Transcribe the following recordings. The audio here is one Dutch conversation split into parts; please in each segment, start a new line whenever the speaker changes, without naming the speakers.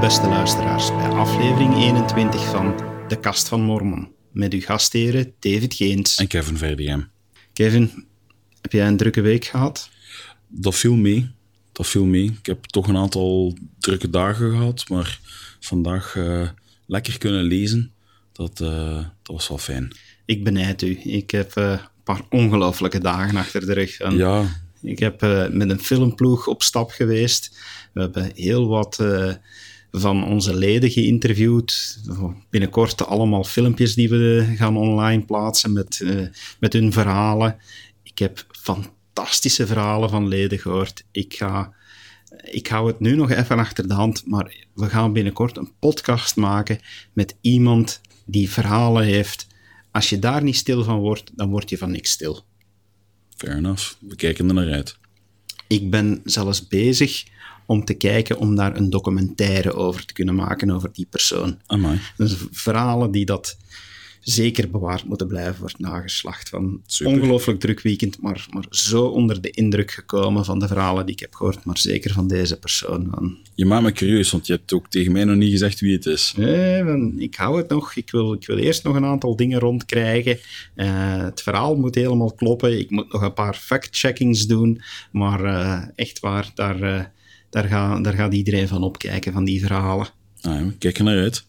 Welkom, beste luisteraars, bij aflevering 21 van De Kast van Mormon. Met uw gastheren David Geens.
En Kevin Verdiem.
Kevin, heb jij een drukke week gehad?
Dat viel mee. Dat viel mee. Ik heb toch een aantal drukke dagen gehad, maar vandaag uh, lekker kunnen lezen. Dat, uh, dat was wel fijn.
Ik benijd u. Ik heb uh, een paar ongelooflijke dagen achter de rug.
En ja.
Ik heb met een filmploeg op stap geweest. We hebben heel wat van onze leden geïnterviewd. Binnenkort allemaal filmpjes die we gaan online plaatsen met, uh, met hun verhalen. Ik heb fantastische verhalen van leden gehoord. Ik ga ik hou het nu nog even achter de hand, maar we gaan binnenkort een podcast maken met iemand die verhalen heeft. Als je daar niet stil van wordt, dan word je van niks stil.
Fair enough. We kijken er naar uit.
Ik ben zelfs bezig om te kijken om daar een documentaire over te kunnen maken, over die persoon.
Amai.
Dus verhalen die dat zeker bewaard moeten blijven voor het nageslacht. Van ongelooflijk druk weekend, maar, maar zo onder de indruk gekomen van de verhalen die ik heb gehoord, maar zeker van deze persoon.
Je maakt me curieus, want je hebt ook tegen mij nog niet gezegd wie het is.
Nee, ik hou het nog. Ik wil, ik wil eerst nog een aantal dingen rondkrijgen. Uh, het verhaal moet helemaal kloppen. Ik moet nog een paar fact-checkings doen, maar uh, echt waar, daar... Uh, daar, gaat, daar gaat iedereen van opkijken, van die verhalen.
Ah, we kijken naar uit.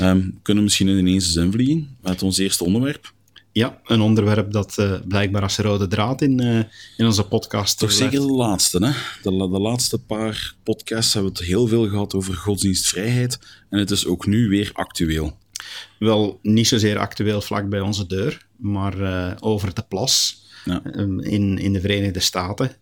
Um, kunnen we misschien in ineens zin vliegen met ons eerste onderwerp?
Ja, een onderwerp dat uh, blijkbaar als rode draad in, uh, in onze podcast...
Toch zeker de laatste, hè? De, de, laatste paar podcasts hebben we het heel veel gehad over godsdienstvrijheid. En het is ook nu weer actueel.
Wel, niet zozeer actueel vlak bij onze deur, maar uh, over de plas ja. in, in de Verenigde Staten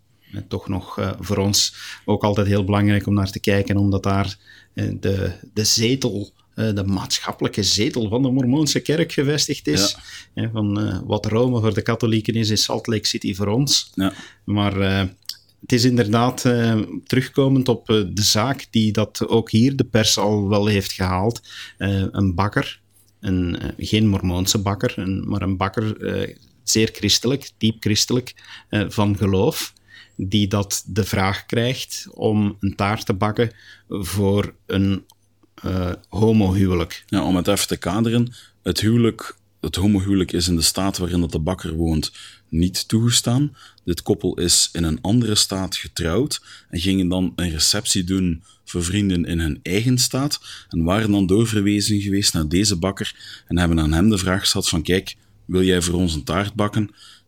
toch nog uh, voor ons ook altijd heel belangrijk om naar te kijken, omdat daar uh, de, de zetel, uh, de maatschappelijke zetel van de Mormoonse kerk gevestigd is. Ja. van wat Rome voor de katholieken is, is Salt Lake City voor ons.
Ja.
Maar het is inderdaad terugkomend op de zaak die dat ook hier de pers al wel heeft gehaald. een bakker, een, geen Mormoonse bakker, een, maar een bakker zeer christelijk, diep christelijk, van geloof die dat de vraag krijgt om een taart te bakken voor een uh, homohuwelijk.
Ja, om het even te kaderen, het huwelijk, het homohuwelijk is in de staat waarin dat de bakker woont niet toegestaan. Dit koppel is in een andere staat getrouwd en gingen dan een receptie doen voor vrienden in hun eigen staat en waren dan doorverwezen geweest naar deze bakker en hebben aan hem de vraag gesteld van kijk, wil jij voor ons een taart bakken?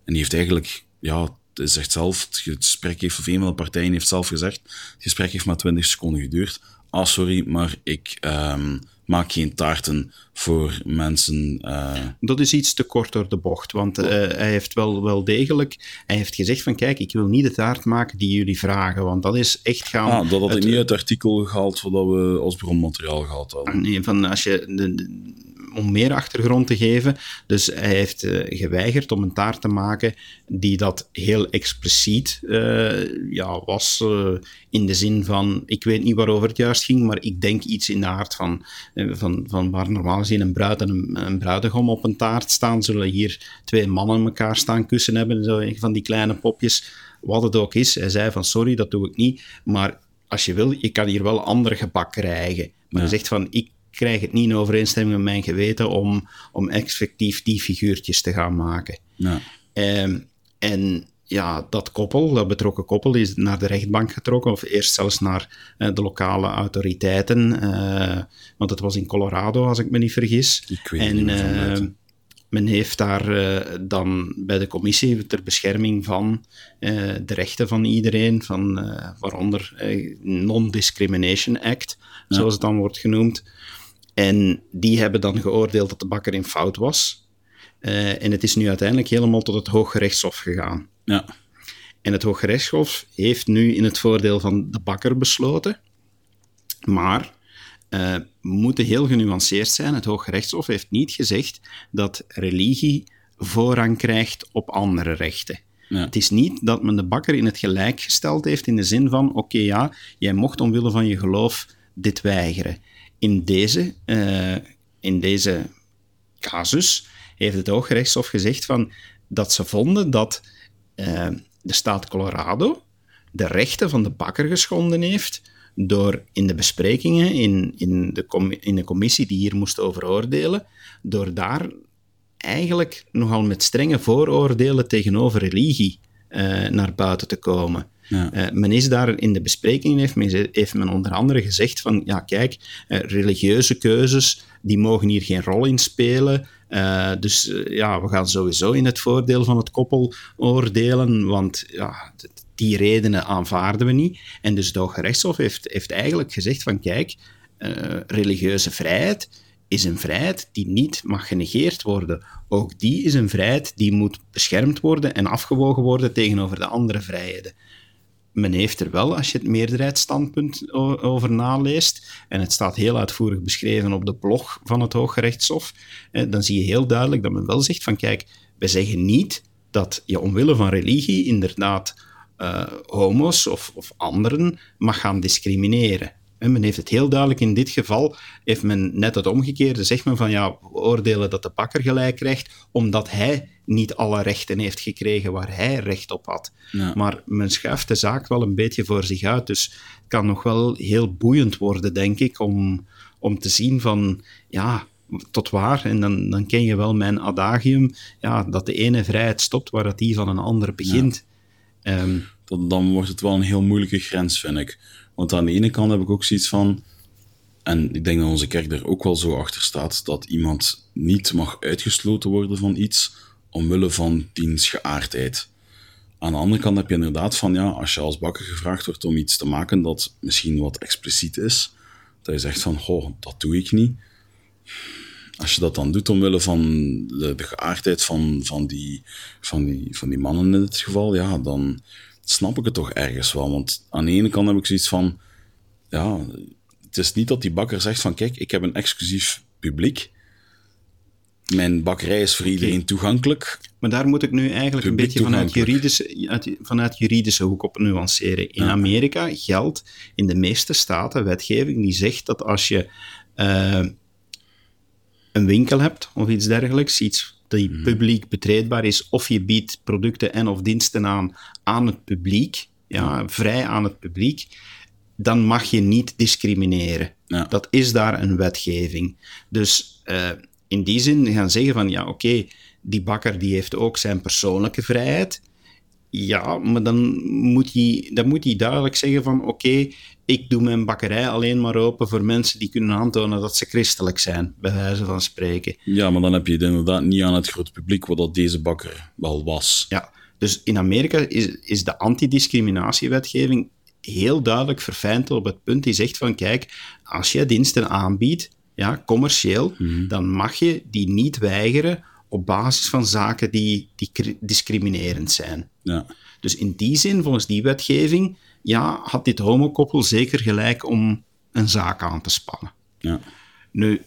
En die heeft eigenlijk ja, zegt zelf, het gesprek heeft, of een van de partijen heeft zelf gezegd, het gesprek heeft maar 20 seconden geduurd. Ah, sorry, maar ik um, maak geen taarten voor mensen. Uh...
Dat is iets te kort door de bocht, want uh, hij heeft wel, wel degelijk, hij heeft gezegd van kijk, ik wil niet de taart maken die jullie vragen, want dat is echt gaan...
Ah, dat had ik niet uit het artikel gehaald wat we als bronmateriaal gehad hadden.
Nee, van als je... De, om meer achtergrond te geven. Dus hij heeft uh, geweigerd om een taart te maken die dat heel expliciet uh, ja, was. Uh, in de zin van, ik weet niet waarover het juist ging, maar ik denk iets in de aard van, van, van waar normaal gezien een bruid en een, een, bruidegom op een taart staan, zullen hier twee mannen elkaar staan kussen hebben, zo, van die kleine popjes. Wat het ook is. Hij zei van, sorry, dat doe ik niet, maar als je wil, je kan hier wel andere gebak krijgen. Maar ja. hij zegt van, ik krijg het niet in overeenstemming met mijn geweten om, om effectief die figuurtjes te gaan maken.
Ja.
Um, en ja, dat koppel, dat betrokken koppel, is naar de rechtbank getrokken, of eerst zelfs naar uh, de lokale autoriteiten, uh, want het was in Colorado, als ik me niet vergis.
Ik weet en, niet uh,
men heeft daar dan bij de commissie ter bescherming van de rechten van iedereen, van, waaronder Non-Discrimination Act, ja. zoals het dan wordt genoemd, en die hebben dan geoordeeld dat de bakker in fout was. Uh, en het is nu uiteindelijk helemaal tot het Hooggerechtshof gegaan.
Ja.
En het Hooggerechtshof heeft nu in het voordeel van de bakker besloten. Maar uh, moeten heel genuanceerd zijn. Het Hooggerechtshof heeft niet gezegd dat religie voorrang krijgt op andere rechten.
Ja.
Het is niet dat men de bakker in het gelijk gesteld heeft in de zin van: oké, okay, ja, jij mocht omwille van je geloof dit weigeren in deze, uh, in deze casus heeft het Hooggerechtshof gezegd van, dat ze vonden dat uh, de staat Colorado de rechten van de bakker geschonden heeft door in de besprekingen, in, in, de, in de commissie die hier moest over oordelen, door daar eigenlijk nogal met strenge vooroordelen tegenover religie uh, naar buiten te komen. Ja. Uh, men is daar in de besprekingen, heeft men, heeft men onder andere gezegd van, ja kijk, uh, religieuze keuzes, die mogen hier geen rol in spelen. Uh, dus ja, we gaan sowieso in het voordeel van het koppel oordelen, want ja, die redenen aanvaarden we niet. En dus de Hoge Rechtshof heeft, heeft eigenlijk gezegd van, kijk, religieuze vrijheid is een vrijheid die niet mag genegeerd worden. Ook die is een vrijheid die moet beschermd worden en afgewogen worden tegenover de andere vrijheden men heeft er wel, als je het meerderheidsstandpunt over naleest, en het staat heel uitvoerig beschreven op de blog van het Hooggerechtshof, dan zie je heel duidelijk dat men wel zegt van kijk, wij zeggen niet dat je omwille van religie inderdaad uh, homo's of, of anderen mag gaan discrimineren. En men heeft het heel duidelijk in dit geval, heeft men net het omgekeerde, zegt men van ja, we oordelen dat de bakker gelijk krijgt, omdat hij niet alle rechten heeft gekregen waar hij recht op had. Maar men schuift de zaak wel een beetje voor zich uit, dus het kan nog wel heel boeiend worden, denk ik, om, om te zien van, ja, tot waar, en dan, dan ken je wel mijn adagium, ja, dat de ene vrijheid stopt waar dat die van een andere begint.
Ehm, dan wordt het wel een heel moeilijke grens, vind ik. Want aan de ene kant heb ik ook zoiets van, en ik denk dat onze kerk er ook wel zo achter staat, dat iemand niet mag uitgesloten worden van iets omwille van diens geaardheid. Aan de andere kant heb je inderdaad van, ja, als je als bakker gevraagd wordt om iets te maken dat misschien wat expliciet is, dat je zegt van, goh, dat doe ik niet. Als je dat dan doet omwille van de, de geaardheid van, van, die, van, die, van die mannen in dit geval, ja, dan, snap ik het toch ergens wel. Want aan de ene kant heb ik zoiets van, ja, het is niet dat die bakker zegt van, kijk, ik heb een exclusief publiek. Mijn bakkerij is voor iedereen toegankelijk.
Maar daar moet ik nu eigenlijk een beetje vanuit juridische, vanuit juridische hoek op nuanceren. In Amerika geldt in de meeste staten wetgeving die zegt dat als je uh, een winkel hebt of iets dergelijks, iets die mhm. publiek betreedbaar is, of je biedt producten en of diensten aan aan het publiek, ja, vrij aan het publiek, dan mag je niet discrimineren. Ja. Dat is daar een wetgeving. Dus uh, in die zin gaan zeggen van, ja, oké, die bakker die heeft ook zijn persoonlijke vrijheid. Ja, maar dan moet hij, dan moet hij duidelijk zeggen van, oké, ik doe mijn bakkerij alleen maar open voor mensen die kunnen aantonen dat ze christelijk zijn, bij wijze van spreken.
Ja, maar dan heb je het inderdaad niet aan het grote publiek, wat dat deze bakker wel was.
Ja, dus in Amerika is, is de antidiscriminatiewetgeving heel duidelijk verfijnd op het punt die zegt van kijk, als je diensten aanbiedt, ja, commercieel, mhm. dan mag je die niet weigeren op basis van zaken die, die discriminerend zijn. Ja. Dus in die zin, volgens die wetgeving, ja, had dit homokoppel zeker gelijk om een zaak aan te spannen. Ja. Nu,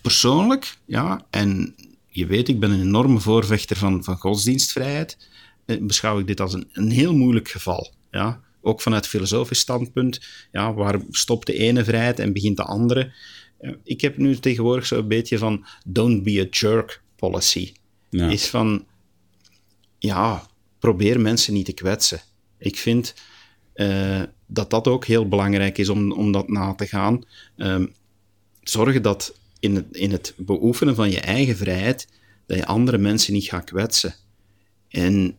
persoonlijk, ja, en je weet, ik ben een enorme voorvechter van, van godsdienstvrijheid, eh, beschouw ik dit als een, een heel moeilijk geval. Ja? Ook vanuit filosofisch standpunt, ja, waar stopt de ene vrijheid en begint de andere? Eh, ik heb nu tegenwoordig zo'n beetje van don't be a jerk policy. Ja. Is van, ja, probeer mensen niet te kwetsen. Ik vind uh, dat dat ook heel belangrijk is om, om dat na te gaan. Um, zorgen dat in het, in het beoefenen van je eigen vrijheid, dat je andere mensen niet gaat kwetsen. En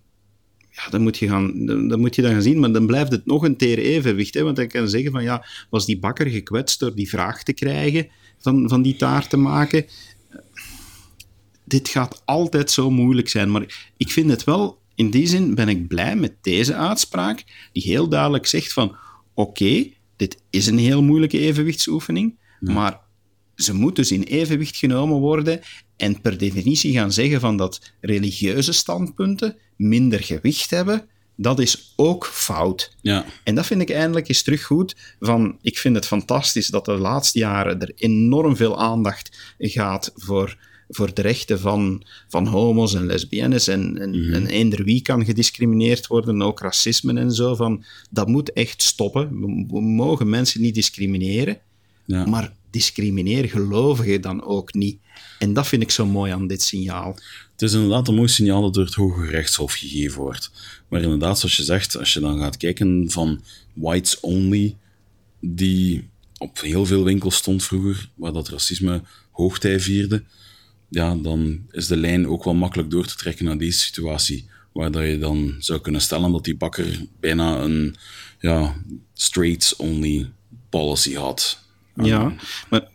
ja, dan moet, je gaan, dan, moet je dan gaan zien, maar dan blijft het nog een teer evenwicht. Hè? Want dan kan je zeggen van, ja, was die bakker gekwetst door die vraag te krijgen van, van die taart te maken? Dit gaat altijd zo moeilijk zijn, maar ik vind het wel, in die zin ben ik blij met deze uitspraak, die heel duidelijk zegt van, oké, dit is een heel moeilijke evenwichtsoefening, maar ze moet dus in evenwicht genomen worden en per definitie gaan zeggen van dat religieuze standpunten minder gewicht hebben, dat is ook fout. Ja. En dat vind ik eindelijk eens terug goed. Van, ik vind het fantastisch dat de laatste jaren er enorm veel aandacht gaat voor, voor de rechten van, van homo's en lesbiennes en, en, mm en eender wie kan gediscrimineerd worden, ook racisme en zo. Van, dat moet echt stoppen. We, mogen mensen niet discrimineren. Ja. Maar discrimineer gelovigen dan ook niet. En dat vind ik zo mooi aan dit signaal.
Het is inderdaad een mooi signaal dat door het Hoge Rechtshof gegeven wordt. Maar inderdaad, zoals je zegt, als je dan gaat kijken van whites only, die op heel veel winkels stond vroeger, waar dat racisme hoogtij vierde, ja, dan is de lijn ook wel makkelijk door te trekken naar deze situatie. Waar dat je dan zou kunnen stellen dat die bakker bijna een ja, straights-only policy had.
Ja, maar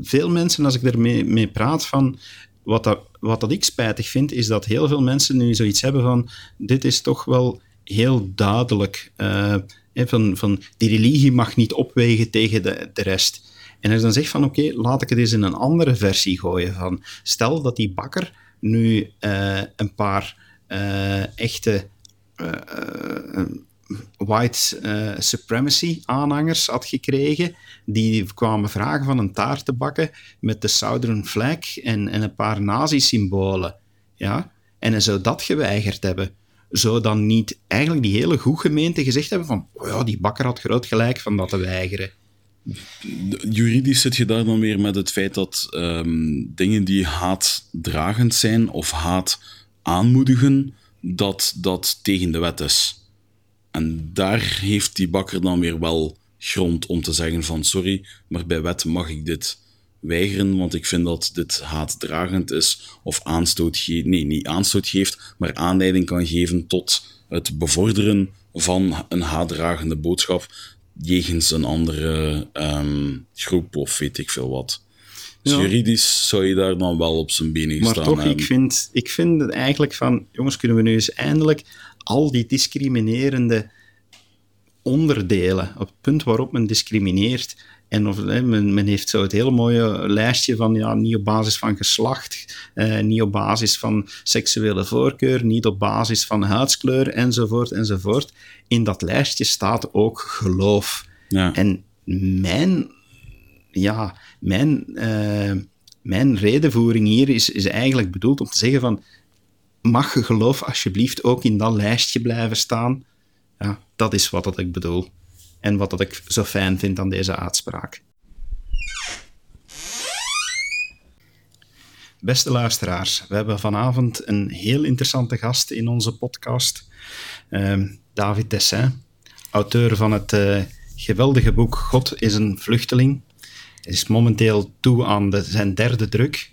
veel mensen, als ik ermee mee praat, van wat dat, wat dat ik spijtig vind, is dat heel veel mensen nu zoiets hebben van dit is toch wel heel duidelijk. Uh, van, van die religie mag niet opwegen tegen de, de rest. En als dan zegt van oké, laat ik het eens in een andere versie gooien. Van, stel dat die bakker nu uh, een paar uh, echte white supremacy aanhangers had gekregen, die kwamen vragen van een taart te bakken met de Southern flag en, en een paar nazi-symbolen. Ja? En hij zou dat geweigerd hebben zou dan niet eigenlijk die hele goed gemeente gezegd hebben van oh ja, die bakker had groot gelijk van dat te weigeren?
Juridisch zit je daar dan weer met het feit dat ehm, dingen die haatdragend zijn of haat aanmoedigen, dat dat tegen de wet is. En daar heeft die bakker dan weer wel grond om te zeggen van sorry, maar bij wet mag ik dit weigeren, want ik vind dat dit haatdragend is of aanstoot geeft, nee, niet aanstoot geeft, maar aanleiding kan geven tot het bevorderen van een haatdragende boodschap jegens een andere um, groep of weet ik veel wat. Dus juridisch zou je daar dan wel op zijn benen
maar
staan
toch, ik vind, ik vind het eigenlijk van, jongens, kunnen we nu eens eindelijk al die discriminerende onderdelen, op het punt waarop men discrimineert, en of, men, men, heeft zo het hele mooie lijstje van ja, niet op basis van geslacht, eh, niet op basis van seksuele voorkeur, niet op basis van huidskleur, enzovoort, enzovoort. In dat lijstje staat ook geloof. Ja. En mijn, ja, mijn, uh, mijn redenvoering hier is, is eigenlijk bedoeld om te zeggen van mag je geloof alsjeblieft ook in dat lijstje blijven staan? Ja, dat is wat dat ik bedoel en wat dat ik zo fijn vind aan deze uitspraak. Beste luisteraars, we hebben vanavond een heel interessante gast in onze podcast. Uh, David Tessin, auteur van het uh, geweldige boek God is een vluchteling. Hij is momenteel toe aan zijn derde druk.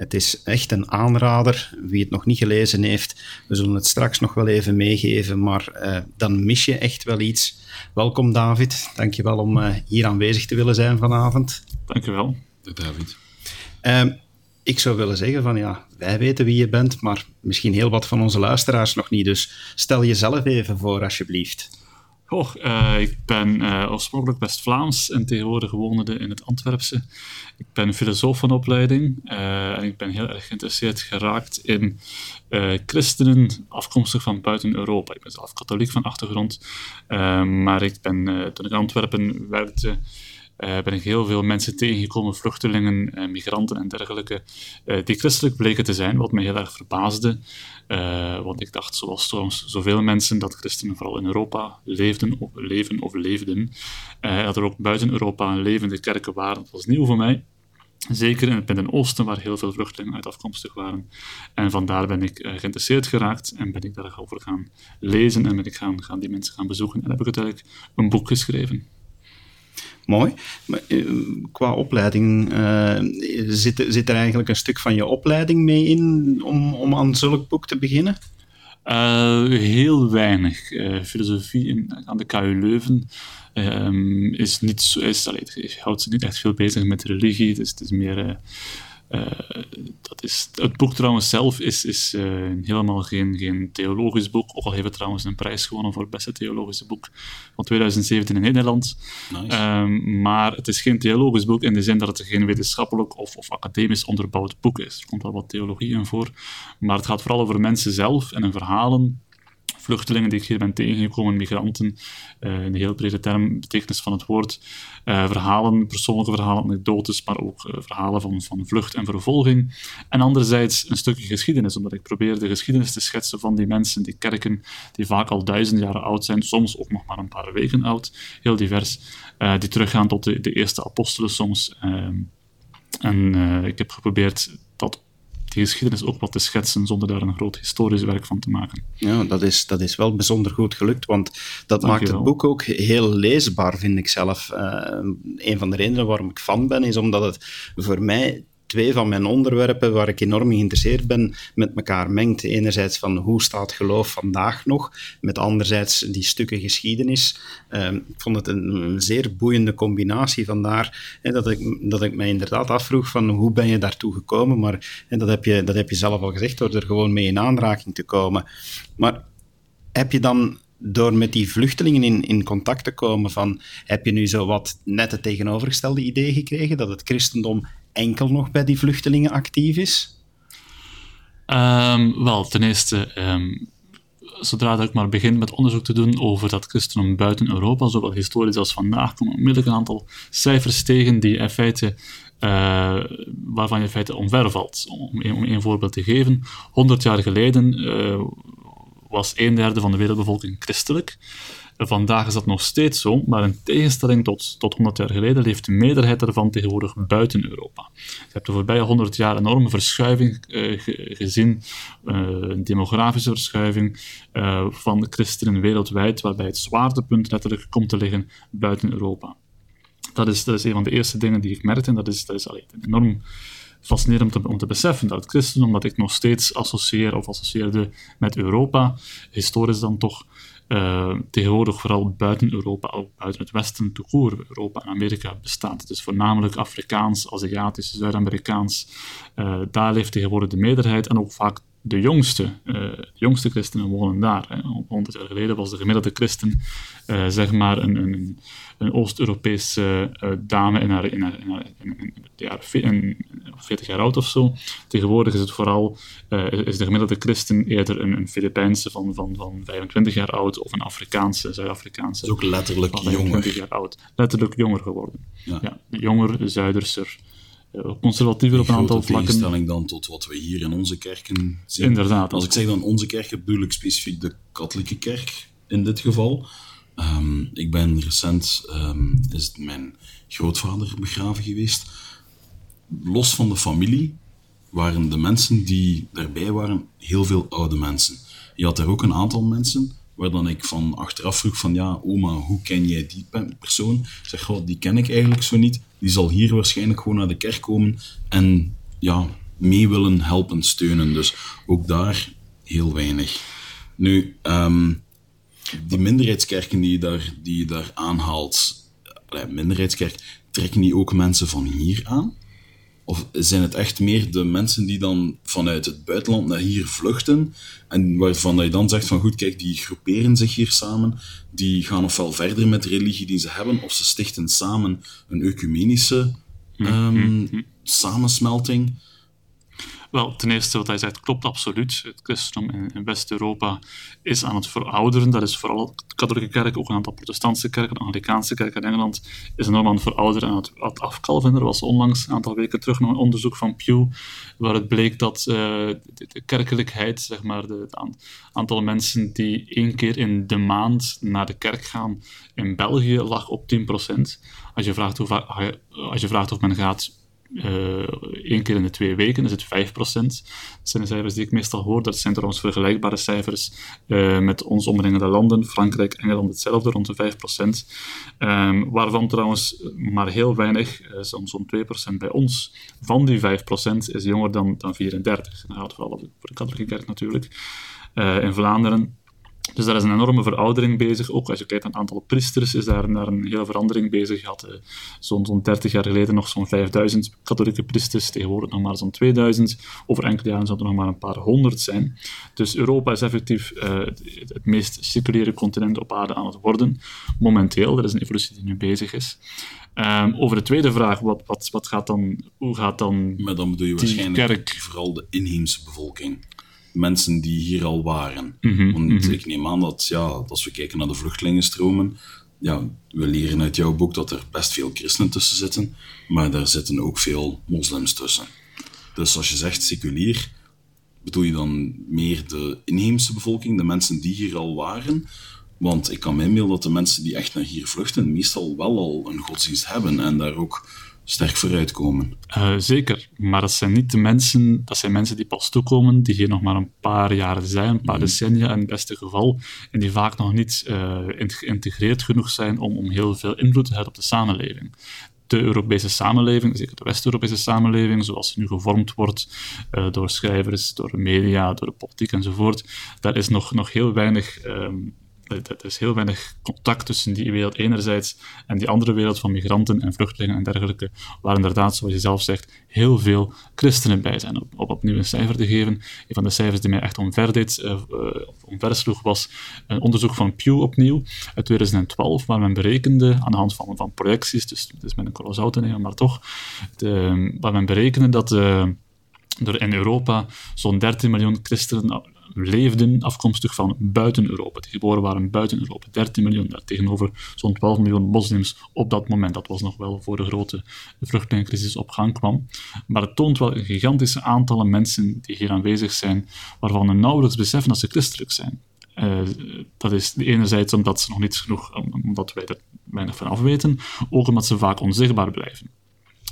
Het is echt een aanrader. Wie het nog niet gelezen heeft, we zullen het straks nog wel even meegeven, maar uh, dan mis je echt wel iets. Welkom David, dankjewel om uh, hier aanwezig te willen zijn vanavond.
Dankjewel.
David.
Uh, ik zou willen zeggen van ja, wij weten wie je bent, maar misschien heel wat van onze luisteraars nog niet. Dus stel jezelf even voor alsjeblieft.
Goh, uh, ik ben uh, oorspronkelijk West-Vlaams en tegenwoordig wonende in het Antwerpse. Ik ben filosoof van opleiding uh, en ik ben heel erg geïnteresseerd geraakt in christenen afkomstig van buiten Europa. Ik ben zelf katholiek van achtergrond, maar ik ben, toen ik in Antwerpen werkte, ben ik heel veel mensen tegengekomen, vluchtelingen, uh, migranten en dergelijke, uh, die christelijk bleken te zijn, wat mij heel erg verbaasde. want ik dacht, zoals trouwens zoveel mensen, dat christenen vooral in Europa leefden of leven of leefden. dat er ook buiten Europa levende kerken waren, dat was nieuw voor mij. Zeker in het Midden-Oosten, waar heel veel vluchtelingen uit afkomstig waren. En vandaar ben ik geïnteresseerd geraakt en ben ik daarover gaan lezen en ben ik gaan, gaan die mensen gaan bezoeken. En heb ik uiteindelijk een boek geschreven.
Mooi. Maar, uh, qua opleiding, uh, zit, zit er eigenlijk een stuk van je opleiding mee in om, om aan zulk boek te beginnen?
Uh, heel weinig. filosofie aan de KU Leuven ehm, is niet zo. Is, allee, houdt zich niet echt veel bezig met religie. Dus het is meer uh, dat is, het boek trouwens zelf is, is uh, helemaal geen, geen theologisch boek, ook al heeft het trouwens een prijs gewonnen voor het beste theologische boek van 2017 in Nederland. Nice. Um, maar het is geen theologisch boek in de zin dat het geen wetenschappelijk of, of academisch onderbouwd boek is. Er komt wel wat theologie in voor, maar het gaat vooral over mensen zelf en hun verhalen vluchtelingen die ik hier ben tegengekomen, migranten, uh, in de heel brede term, betekenis van het woord, uh, verhalen, persoonlijke verhalen, anekdotes, maar ook uh, verhalen van, van vlucht en vervolging. En anderzijds een stukje geschiedenis, omdat ik probeer de geschiedenis te schetsen van die mensen, die kerken, die vaak al duizenden jaren oud zijn, soms ook nog maar een paar weken oud, heel divers, die teruggaan tot de, de eerste apostelen soms. Ehm, en ik heb geprobeerd dat die geschiedenis ook wat te schetsen zonder daar een groot historisch werk van te maken.
Ja, dat is, dat is wel bijzonder goed gelukt, want dat maakt het boek ook heel leesbaar, vind ik zelf. Uh, een van de redenen waarom ik fan ben, is omdat het voor mij twee van mijn onderwerpen waar ik enorm geïnteresseerd ben, met elkaar mengt. Enerzijds van hoe staat geloof vandaag nog, met anderzijds die stukken geschiedenis. Ehm, ik vond het een, zeer boeiende combinatie, vandaar hè, dat, ik, dat ik mij inderdaad afvroeg van hoe ben je daartoe gekomen, maar en dat, heb je, dat heb je zelf al gezegd, door er gewoon mee in aanraking te komen. Maar heb je dan door met die vluchtelingen in, in contact te komen van, heb je nu zo wat net het tegenovergestelde idee gekregen, dat het christendom enkel nog bij die vluchtelingen actief is?
Um, wel, ten eerste, um, zodra dat ik maar begin met onderzoek te doen over dat christendom buiten Europa, zowel historisch als vandaag, komen onmiddellijk een aantal cijfers tegen die in feite, uh, waarvan je in feite omver valt. Om, om een voorbeeld te geven, 100 jaar geleden uh, was een derde van de wereldbevolking christelijk. Vandaag is dat nog steeds zo, maar in tegenstelling tot, tot 100 jaar geleden leeft de meerderheid daarvan tegenwoordig buiten Europa. Je hebt de voorbije 100 jaar een enorme verschuiving uh, gezien, uh, een demografische verschuiving uh, van de christenen wereldwijd, waarbij het zwaartepunt letterlijk komt te liggen buiten Europa. Dat is, dat is een van de eerste dingen die ik merkte en dat is, dat is enorm fascinerend om te, om te beseffen dat het christendom dat ik nog steeds associeer of associeerde met Europa, historisch dan toch uh, tegenwoordig vooral buiten Europa, al buiten het Westen, toekoor Europa en Amerika bestaat. Is voornamelijk Afrikaans, Aziatisch, Zuid-Amerikaans. Uh, daar leeft tegenwoordig de meerderheid en ook vaak de jongste, uh, jongste christenen wonen daar. Hè. 100 jaar geleden was de gemiddelde christen uh, zeg maar een, een, een Oost-Europese uh, dame in haar, in haar, in haar in, in, 40 jaar oud of zo. Tegenwoordig is het vooral is de gemiddelde christen eerder een, een Filipijnse van, van, van 25 jaar oud of een Afrikaanse, Zuid-Afrikaanse.
is ook letterlijk jonger.
jaar oud. Letterlijk jonger geworden. Ja. ja jonger, zuiderser. Eh, conservatiever op een aantal vlakken.
In tegenstelling dan tot wat we hier in onze kerken zien.
Inderdaad.
Als ik zeg dan onze kerk, bedoel ik specifiek de katholieke kerk in dit geval. Um, ik ben recent, um, is het mijn grootvader begraven geweest. Los van de familie waren de mensen die daarbij waren heel veel oude mensen. Je had er ook een aantal mensen waar dan ik van achteraf vroeg van ja, oma, hoe ken jij die persoon? Ik zeg, oh, die ken ik eigenlijk zo niet. Die zal hier waarschijnlijk gewoon naar de kerk komen en ja, mee willen helpen, steunen. Dus ook daar heel weinig. Nu, um, die minderheidskerken die je daar, die je daar aanhaalt, minderheidskerk, trekken die ook mensen van hier aan? Of zijn het echt meer de mensen die dan vanuit het buitenland naar hier vluchten en waarvan je dan zegt van goed, kijk, die groeperen zich hier samen, die gaan ofwel verder met de religie die ze hebben, of ze stichten samen een ecumenische um, samensmelting.
Wel, ten eerste wat hij zegt klopt absoluut. Het christendom in, West-Europa is aan het verouderen. Dat is vooral de katholieke kerk, ook een aantal protestantse kerken, de Anglicaanse kerk in Engeland, is enorm aan het verouderen en aan het, afkalven. Er was onlangs, een aantal weken terug, nog een onderzoek van Pew, waar het bleek dat uh, de, kerkelijkheid, zeg maar, het aantal mensen die één keer in de maand naar de kerk gaan, in België lag op 10%. Als je vraagt, hoe als je vraagt of men gaat één keer in de twee weken is het 5%. Dat zijn de cijfers die ik meestal hoor. Dat zijn trouwens vergelijkbare cijfers uh, met ons omringende landen. Frankrijk, Engeland hetzelfde, rond de 5%. Um, ehm, waarvan trouwens maar heel weinig, uh, soms zo'n 2% bij ons, van die 5% is jonger dan, dan 34. Dat gaat vooral voor de katholieke kerk natuurlijk. in Vlaanderen dus daar is een enorme veroudering bezig. Ook als je kijkt naar het aantal priesters, is daar, daar een hele verandering bezig. Je had uh, zo'n zo 30 jaar geleden nog zo'n 5000 katholieke priesters, tegenwoordig nog maar zo'n 2000. Over enkele jaren zullen er nog maar een paar honderd zijn. Dus Europa is effectief uh, het meest seculiere continent op aarde aan het worden. Momenteel, er is een evolutie die nu bezig is. Um, over de tweede vraag, wat, wat, wat gaat dan, hoe gaat dan.
Maar dan bedoel je waarschijnlijk kerk... vooral de inheemse bevolking mensen die hier al waren.
Mhm,
Want
mhm.
ik neem aan dat, ja, als we kijken naar de vluchtelingenstromen, ja, we leren uit jouw boek dat er best veel christenen tussen zitten, maar daar zitten ook veel moslims tussen. Dus als je zegt seculier, bedoel je dan meer de inheemse bevolking, de mensen die hier al waren? Want ik kan me inbeelden dat de mensen die echt naar hier vluchten, meestal wel al een godsdienst hebben en daar ook sterk vooruitkomen.
Uh, zeker, maar dat zijn niet de mensen, dat zijn mensen die pas toekomen, die hier nog maar een paar jaren zijn, een paar mhm. decennia in het beste geval, en die vaak nog niet uh, geïntegreerd genoeg zijn om, om heel veel invloed te hebben op de samenleving de Europese samenleving, zeker de West-Europese samenleving, zoals ze nu gevormd wordt uh, door schrijvers, door de media, door de politiek enzovoort, daar is nog, nog heel weinig um, er is heel weinig contact tussen die wereld enerzijds en die andere wereld van migranten en vluchtelingen en dergelijke, waar inderdaad, zoals je zelf zegt, heel veel christenen bij zijn. Om op, opnieuw een cijfer te geven, een van de cijfers die mij echt omver deed, uh, omver was een onderzoek van Pew opnieuw uit 2012, waar men berekende, aan de hand van, van projecties, dus, dus met een kolossaal te nemen, maar toch, waar men berekende dat uh, er in Europa zo'n 13 miljoen christenen leefden afkomstig van buiten Europa. Die geboren waren buiten Europa. 13 miljoen, daar tegenover zo'n 12 miljoen moslims op dat moment. Dat was nog wel voor de grote vluchtelingencrisis op gang kwam. Maar het toont wel een gigantische aantallen mensen die hier aanwezig zijn, waarvan we nauwelijks beseffen dat ze christelijk zijn. Uh, dat is enerzijds omdat ze nog niet genoeg, omdat wij er weinig van af weten, ook omdat ze vaak onzichtbaar blijven.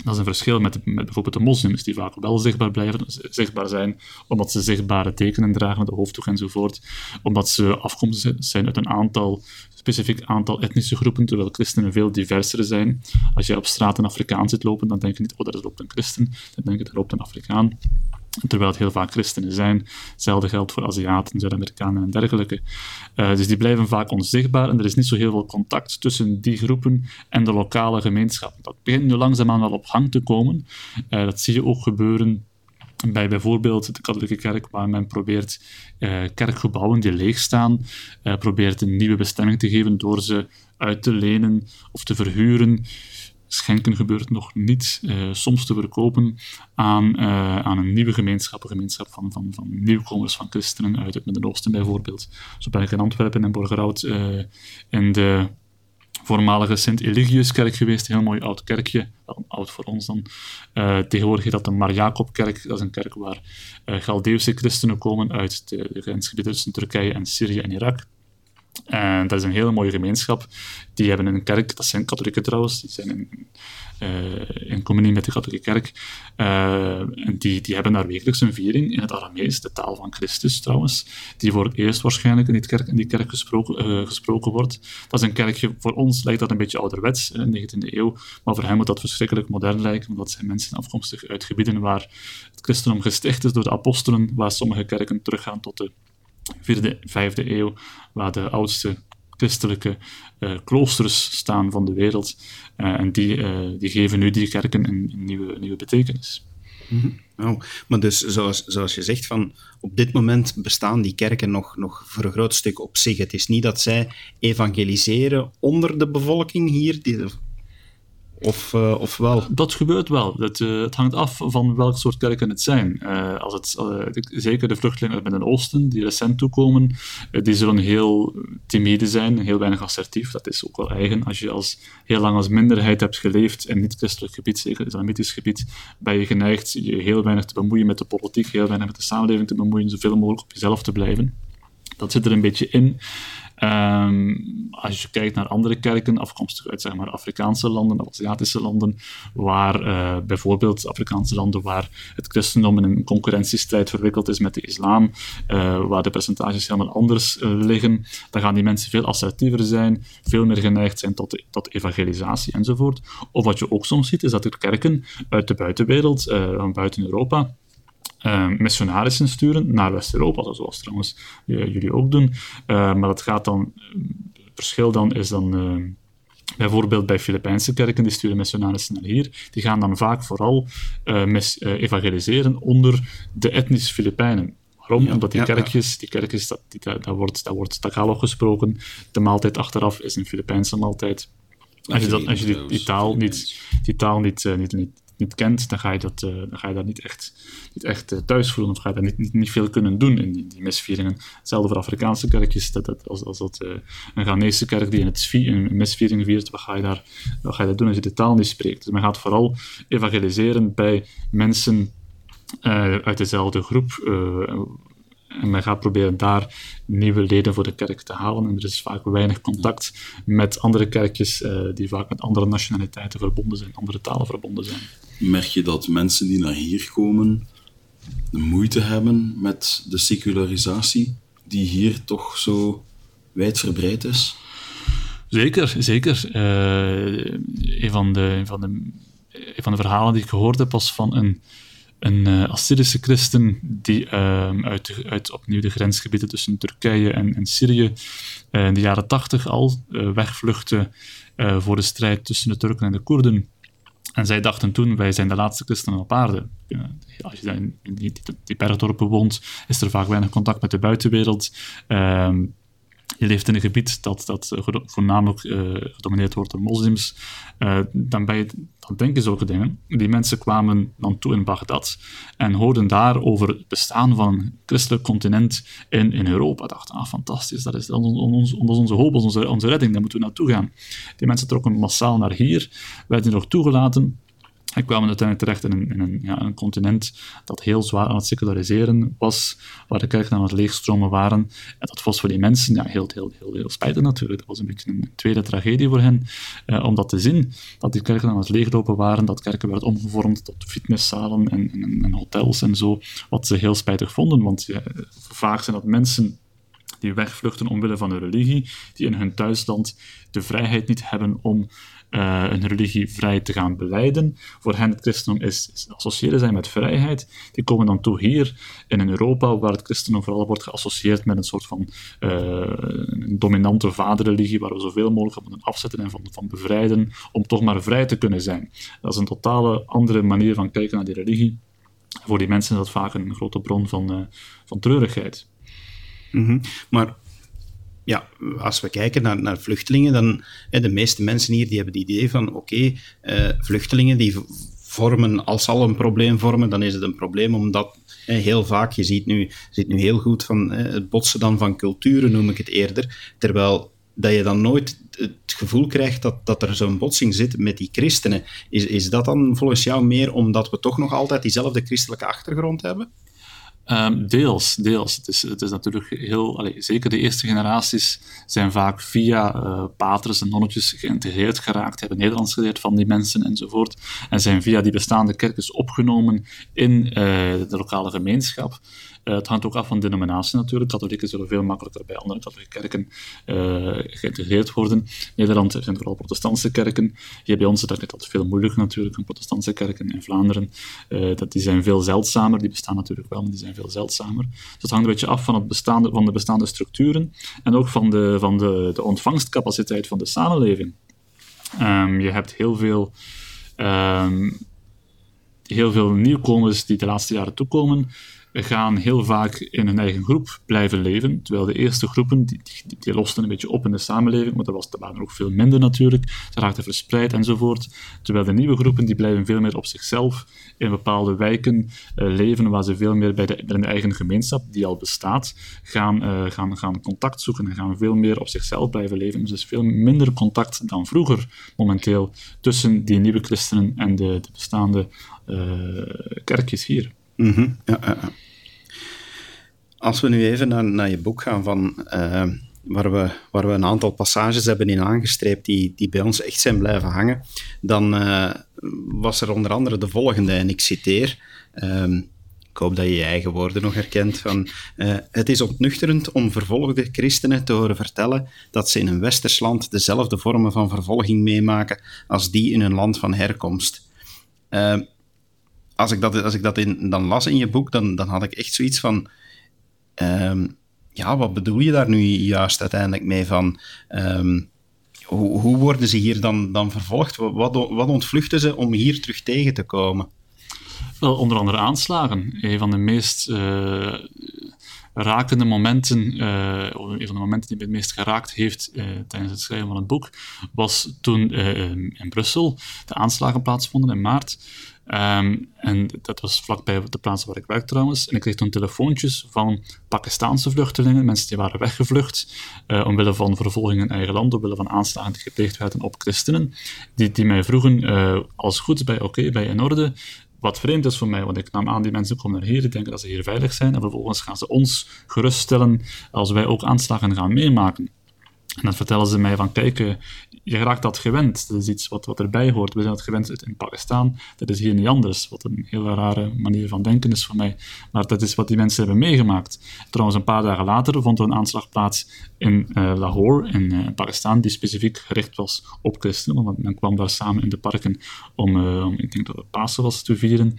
Dat is een verschil met, bijvoorbeeld de moslims, die vaak wel zichtbaar blijven, zichtbaar zijn, omdat ze zichtbare tekenen dragen, de hoofddoek enzovoort, omdat ze afkomstig zijn uit een aantal, specifiek aantal etnische groepen, terwijl christenen veel diverser zijn. Als je op straat een Afrikaan ziet lopen, dan denk je niet, oh, daar loopt een christen, dan denk je, daar loopt een Afrikaan terwijl het heel vaak christenen zijn. Hetzelfde geldt voor Aziaten, Zuid-Amerikanen en dergelijke. Uh, dus die blijven vaak onzichtbaar en er is niet zo heel veel contact tussen die groepen en de lokale gemeenschap. Dat begint nu langzaamaan wel op gang te komen. Uh, dat zie je ook gebeuren bij bijvoorbeeld de katholieke kerk, waar men probeert uh, kerkgebouwen die leeg staan, probeert een nieuwe bestemming te geven door ze uit te lenen of te verhuren schenken gebeurt nog niet, uh, soms te verkopen aan, uh, aan een nieuwe gemeenschap, een gemeenschap van, van, van nieuwkomers, van christenen uit het Midden-Oosten bijvoorbeeld. Zo ben ik in Antwerpen en Borgerhout uh, in de voormalige Sint-Eligiuskerk geweest, een heel mooi oud kerkje, wel oud voor ons dan. tegenwoordig heet dat de Mar-Jacob-kerk, dat is een kerk waar Galdeeuwse christenen komen uit de grensgebieden tussen Turkije en Syrië en Irak. En dat is een hele mooie gemeenschap. Die hebben een kerk, dat zijn katholieken trouwens, die zijn in, in communie met de katholieke kerk. En die, die hebben daar wekelijks een viering in het Aramees, de taal van Christus trouwens, die voor het eerst waarschijnlijk in die kerk, in die kerk gesproken, uh, gesproken wordt. Dat is een kerkje, voor ons lijkt dat een beetje ouderwets, in de 19e eeuw, maar voor hen moet dat verschrikkelijk modern lijken, want dat zijn mensen afkomstig uit gebieden waar het christendom gesticht is door de apostelen, waar sommige kerken teruggaan tot de vierde, vijfde eeuw, waar de oudste christelijke uh, kloosters staan van de wereld. Uh, en die, uh, die geven nu die kerken een, nieuwe, nieuwe betekenis.
Mm oh, maar dus zoals, zoals je zegt, van op dit moment bestaan die kerken nog, nog voor een groot stuk op zich. Het is niet dat zij evangeliseren onder de bevolking hier, die, of, uh, of wel?
Dat gebeurt wel. Het, uh, het, hangt af van welk soort kerken het zijn. Uh, als het, zeker de vluchtelingen uit het Midden-Oosten die recent toekomen, die zullen heel timide zijn, heel weinig assertief. Dat is ook wel eigen. Als je als, heel lang als minderheid hebt geleefd in niet-christelijk gebied, zeker islamitisch gebied, ben je geneigd je heel weinig te bemoeien met de politiek, heel weinig met de samenleving te bemoeien, zoveel mogelijk op jezelf te blijven. Dat zit er een beetje in. Um, als je kijkt naar andere kerken, afkomstig uit zeg maar, Afrikaanse landen, Aziatische landen, waar uh, bijvoorbeeld Afrikaanse landen waar het christendom in een concurrentiestrijd verwikkeld is met de islam, uh, waar de percentages helemaal anders uh, liggen, dan gaan die mensen veel assertiever zijn, veel meer geneigd zijn tot, tot evangelisatie enzovoort. Of wat je ook soms ziet, is dat er kerken uit de buitenwereld, buiten Europa, uh, missionarissen sturen naar West-Europa, zoals trouwens uh, jullie ook doen. Uh, maar dat gaat dan, het verschil dan is dan bijvoorbeeld bij Filipijnse kerken, die sturen missionarissen naar hier, die gaan dan vaak vooral mis, evangeliseren onder de etnische Filipijnen. Waarom? Omdat die kerkjes, die kerkjes dat, die, dat, wordt, dat wordt Tagalog gesproken. De maaltijd achteraf is een Filipijnse maaltijd. Als je, dat, als je die, die taal niet, die taal niet, niet, niet niet kent, dan ga je, dat, uh, dan ga je daar niet echt, niet echt uh, thuis voelen of ga je daar niet, niet, niet veel kunnen doen in die, die misvieringen. Hetzelfde voor Afrikaanse kerkjes, dat, dat, als, als dat uh, een Ghanese kerk die in het een misviering viert, wat ga, je daar, wat ga je dat doen als je de taal niet spreekt? Dus men gaat vooral evangeliseren bij mensen uit dezelfde groep En men gaat proberen daar nieuwe leden voor de kerk te halen. En er is vaak weinig contact met andere kerkjes uh, die vaak met andere nationaliteiten verbonden zijn, andere talen verbonden zijn.
Merk je dat mensen die naar hier komen moeite hebben met de secularisatie die hier toch zo wijdverbreid is?
Zeker, zeker. Uh, een, van de, een, van de, een van de verhalen die ik gehoord heb was van een een uh, Assyrische christen die uh, uit, uit opnieuw de grensgebieden tussen Turkije en, en Syrië uh, in de jaren tachtig al wegvluchtte voor de strijd tussen de Turken en de Koerden. En zij dachten toen, wij zijn de laatste christenen op aarde. als je in die, bergdorpen woont, is er vaak weinig contact met de buitenwereld. Je leeft in een gebied dat, dat voornamelijk uh, gedomineerd wordt door moslims, uh, dan, je, dan denken zulke dingen. Die mensen kwamen dan toe in Bagdad en hoorden daar over het bestaan van een christelijk continent in, in Europa. Dachten, ah, fantastisch, dat is ons, onze hoop, onze, onze redding, daar moeten we naartoe gaan. Die mensen trokken massaal naar hier, werden nog toegelaten en kwamen uiteindelijk terecht in een, in een, ja, een, continent dat heel zwaar aan het seculariseren was, waar de kerken aan het leegstromen waren. En dat was voor die mensen ja, heel, heel, heel, heel spijtig natuurlijk. Dat was een beetje een tweede tragedie voor hen, eh, om dat te zien, dat die kerken aan het leeglopen waren, dat kerken werden omgevormd tot fitnesszalen en, en, en hotels en zo, wat ze heel spijtig vonden, want ja, vaak zijn dat mensen die wegvluchten omwille van hun religie, die in hun thuisland de vrijheid niet hebben om uh, een religie vrij te gaan beleiden. Voor hen het christendom is, associëren met vrijheid. Die komen dan toe hier in Europa, waar het christendom vooral wordt geassocieerd met een soort van uh, een dominante vaderreligie, waar we zoveel mogelijk van moeten afzetten en van, bevrijden, om toch maar vrij te kunnen zijn. Dat is een totale andere manier van kijken naar die religie. Voor die mensen is dat vaak een grote bron van, uh, van treurigheid.
-hmm. Maar ja, als we kijken naar, naar vluchtelingen, dan hè, de meeste mensen hier die hebben het idee van oké, uh, vluchtelingen die vormen, als al een probleem vormen, dan is het een probleem omdat hè, heel vaak, je ziet nu, ziet nu heel goed van hè, het botsen dan van culturen, noem ik het eerder, terwijl dat je dan nooit het gevoel krijgt dat, dat er zo'n botsing zit met die christenen. Is, is dat dan volgens jou meer omdat we toch nog altijd diezelfde christelijke achtergrond hebben?
Um, deels, deels. Het is, het is natuurlijk heel, zeker de eerste generaties zijn vaak via uh, paters en nonnetjes geïntegreerd geraakt, hebben Nederlands geleerd van die mensen enzovoort, en zijn via die bestaande kerkjes opgenomen in uh, de lokale gemeenschap. Uh, het hangt ook af van denominatie natuurlijk. Katholieken zullen veel makkelijker bij andere katholieke kerken geïntegreerd worden. Nederland zijn vooral protestantse kerken. Hier bij ons is dat veel moeilijker natuurlijk. Een protestantse kerken in Vlaanderen, dat, die zijn veel zeldzamer. Die bestaan natuurlijk wel, maar die zijn veel zeldzamer. Dus het hangt een beetje af van, het bestaande, van de bestaande structuren en ook van de, van de, de ontvangstcapaciteit van de samenleving. Um, je hebt heel veel, um, heel veel nieuwkomers die de laatste jaren toekomen, gaan heel vaak in hun eigen groep blijven leven. Terwijl de eerste groepen, die, die, losten een beetje op in de samenleving, maar dat, was, dat waren er ook veel minder natuurlijk. Ze raakten verspreid enzovoort. Terwijl de nieuwe groepen, die blijven veel meer op zichzelf in bepaalde wijken uh, leven, waar ze veel meer bij de, eigen gemeenschap, die al bestaat, gaan, uh, gaan, gaan contact zoeken en gaan veel meer op zichzelf blijven leven. Dus er is veel minder contact dan vroeger momenteel tussen die nieuwe christenen en de, de bestaande uh, kerkjes hier.
Mm -hmm. ja, ja. Als we nu even naar, naar je boek gaan, van, uh, waar, we, waar we een aantal passages hebben in aangestreept die, die bij ons echt zijn blijven hangen, dan uh, was er onder andere de volgende, en ik citeer. Um, ik hoop dat je je eigen woorden nog herkent. Van, uh, het is ontnuchterend om vervolgde christenen te horen vertellen dat ze in een westers land dezelfde vormen van vervolging meemaken als die in hun land van herkomst. Uh, als ik dat, als ik dat in, dan las in je boek, dan, dan had ik echt zoiets van Um, ja, wat bedoel je daar nu juist uiteindelijk mee van? Um, hoe, hoe, worden ze hier dan, dan vervolgd? Wat, wat ontvluchten ze om hier terug tegen te komen?
Wel, onder andere aanslagen. Een van de meest uh, rakende momenten, uh, een van de momenten die me het meest geraakt heeft uh, tijdens het schrijven van het boek, was toen in Brussel de aanslagen plaatsvonden in maart. Um, en dat was vlakbij de plaats waar ik werk trouwens. En ik kreeg toen telefoontjes van Pakistaanse vluchtelingen, mensen die waren weggevlucht, uh, omwille van vervolging in eigen land, omwille van aanslagen die gepleegd werden op christenen, die, die mij vroegen, uh, als goed, bij oké, bij in orde, Wat vreemd is voor mij, want ik nam aan, die mensen komen naar hier, die denken dat ze hier veilig zijn, en vervolgens gaan ze ons geruststellen als wij ook aanslagen gaan meemaken. En dan vertellen ze mij van, kijk, eh, je raakt dat gewend. Dat is iets wat, wat erbij hoort. We zijn dat gewend in Pakistan. Dat is hier niet anders. Wat een hele rare manier van denken is voor mij. Maar dat is wat die mensen hebben meegemaakt. Trouwens, een paar dagen later vond er een aanslag plaats in uh, Lahore, in uh, Pakistan, die specifiek gericht was op christenen. Want men kwam daar samen in de parken om, om ik denk dat het Pasen was, te vieren.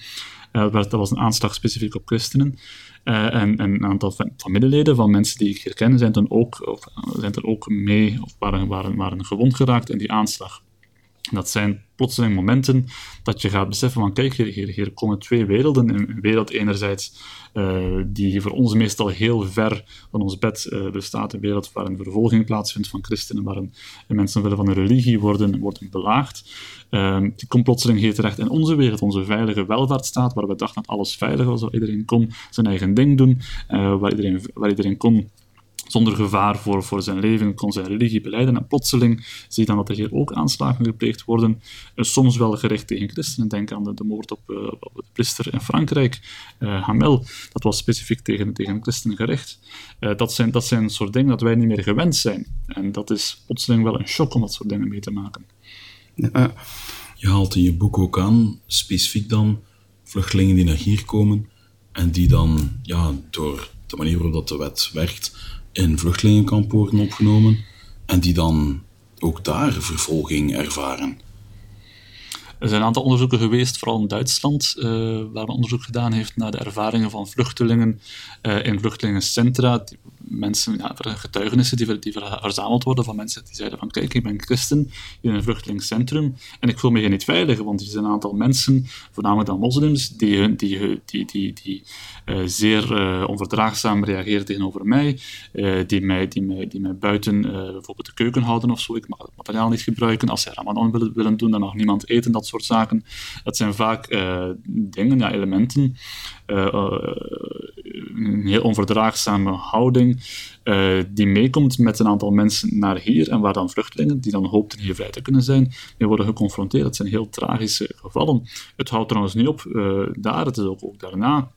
Dat was een aanslag specifiek op christenen. Uh, en, en, een aantal familieleden van mensen die ik herken zijn, dan ook, of, zijn er ook mee of waren, waren, waren gewond geraakt in die aanslag. Dat zijn plotseling momenten dat je gaat beseffen van kijk, hier, hier komen twee werelden. Een wereld enerzijds uh, die voor ons meestal heel ver van ons bed uh, bestaat. Een wereld waar een vervolging plaatsvindt van christenen, waar mensen willen van een religie worden, worden belaagd. Uh, die komt plotseling hier terecht in onze wereld, onze veilige welvaartsstaat, waar we dachten dat alles veilig was, waar iedereen kon zijn eigen ding doen, uh, waar, iedereen, waar iedereen kon zonder gevaar voor, voor zijn leven, kon zijn religie beleiden. En plotseling zie je dan dat er hier ook aanslagen gepleegd worden, uh, soms wel gericht tegen christenen. Denk aan de, de moord op, uh, op, de priester in Frankrijk, uh, Hamel. Dat was specifiek tegen, tegen christenen gericht. dat, zijn, dat zijn een soort dingen dat wij niet meer gewend zijn. En dat is plotseling wel een shock om dat soort dingen mee te maken.
Je haalt in je boek ook aan, specifiek dan, vluchtelingen die naar hier komen en die dan ja, door de manier waarop dat de wet werkt, in vluchtelingenkamp worden opgenomen en die dan ook daar vervolging ervaren.
Er zijn een aantal onderzoeken geweest, vooral in Duitsland, uh, waar een onderzoek gedaan heeft naar de ervaringen van vluchtelingen uh, in vluchtelingencentra. Mensen, ja, getuigenissen die, die verzameld worden van mensen die zeiden van kijk, ik ben christen in een vluchtelingscentrum en ik voel me hier niet veilig, want er zijn een aantal mensen, voornamelijk dan moslims, die, die, die, die, die uh, zeer uh, onverdraagzaam reageren tegenover mij, uh, die, mij, die, mij, die mij buiten bijvoorbeeld de keuken houden of zo, ik mag het materiaal niet gebruiken, als zij ramadan willen, willen doen, dan mag niemand eten, dat soort zaken. Dat zijn vaak dingen, ja, elementen een heel onverdraagzame houding uh, die meekomt met een aantal mensen naar hier en waar dan vluchtelingen, die dan hoopten hier vrij te kunnen zijn, mee worden geconfronteerd. Dat zijn heel tragische gevallen. Het houdt trouwens niet op daar, het is ook, ook daarna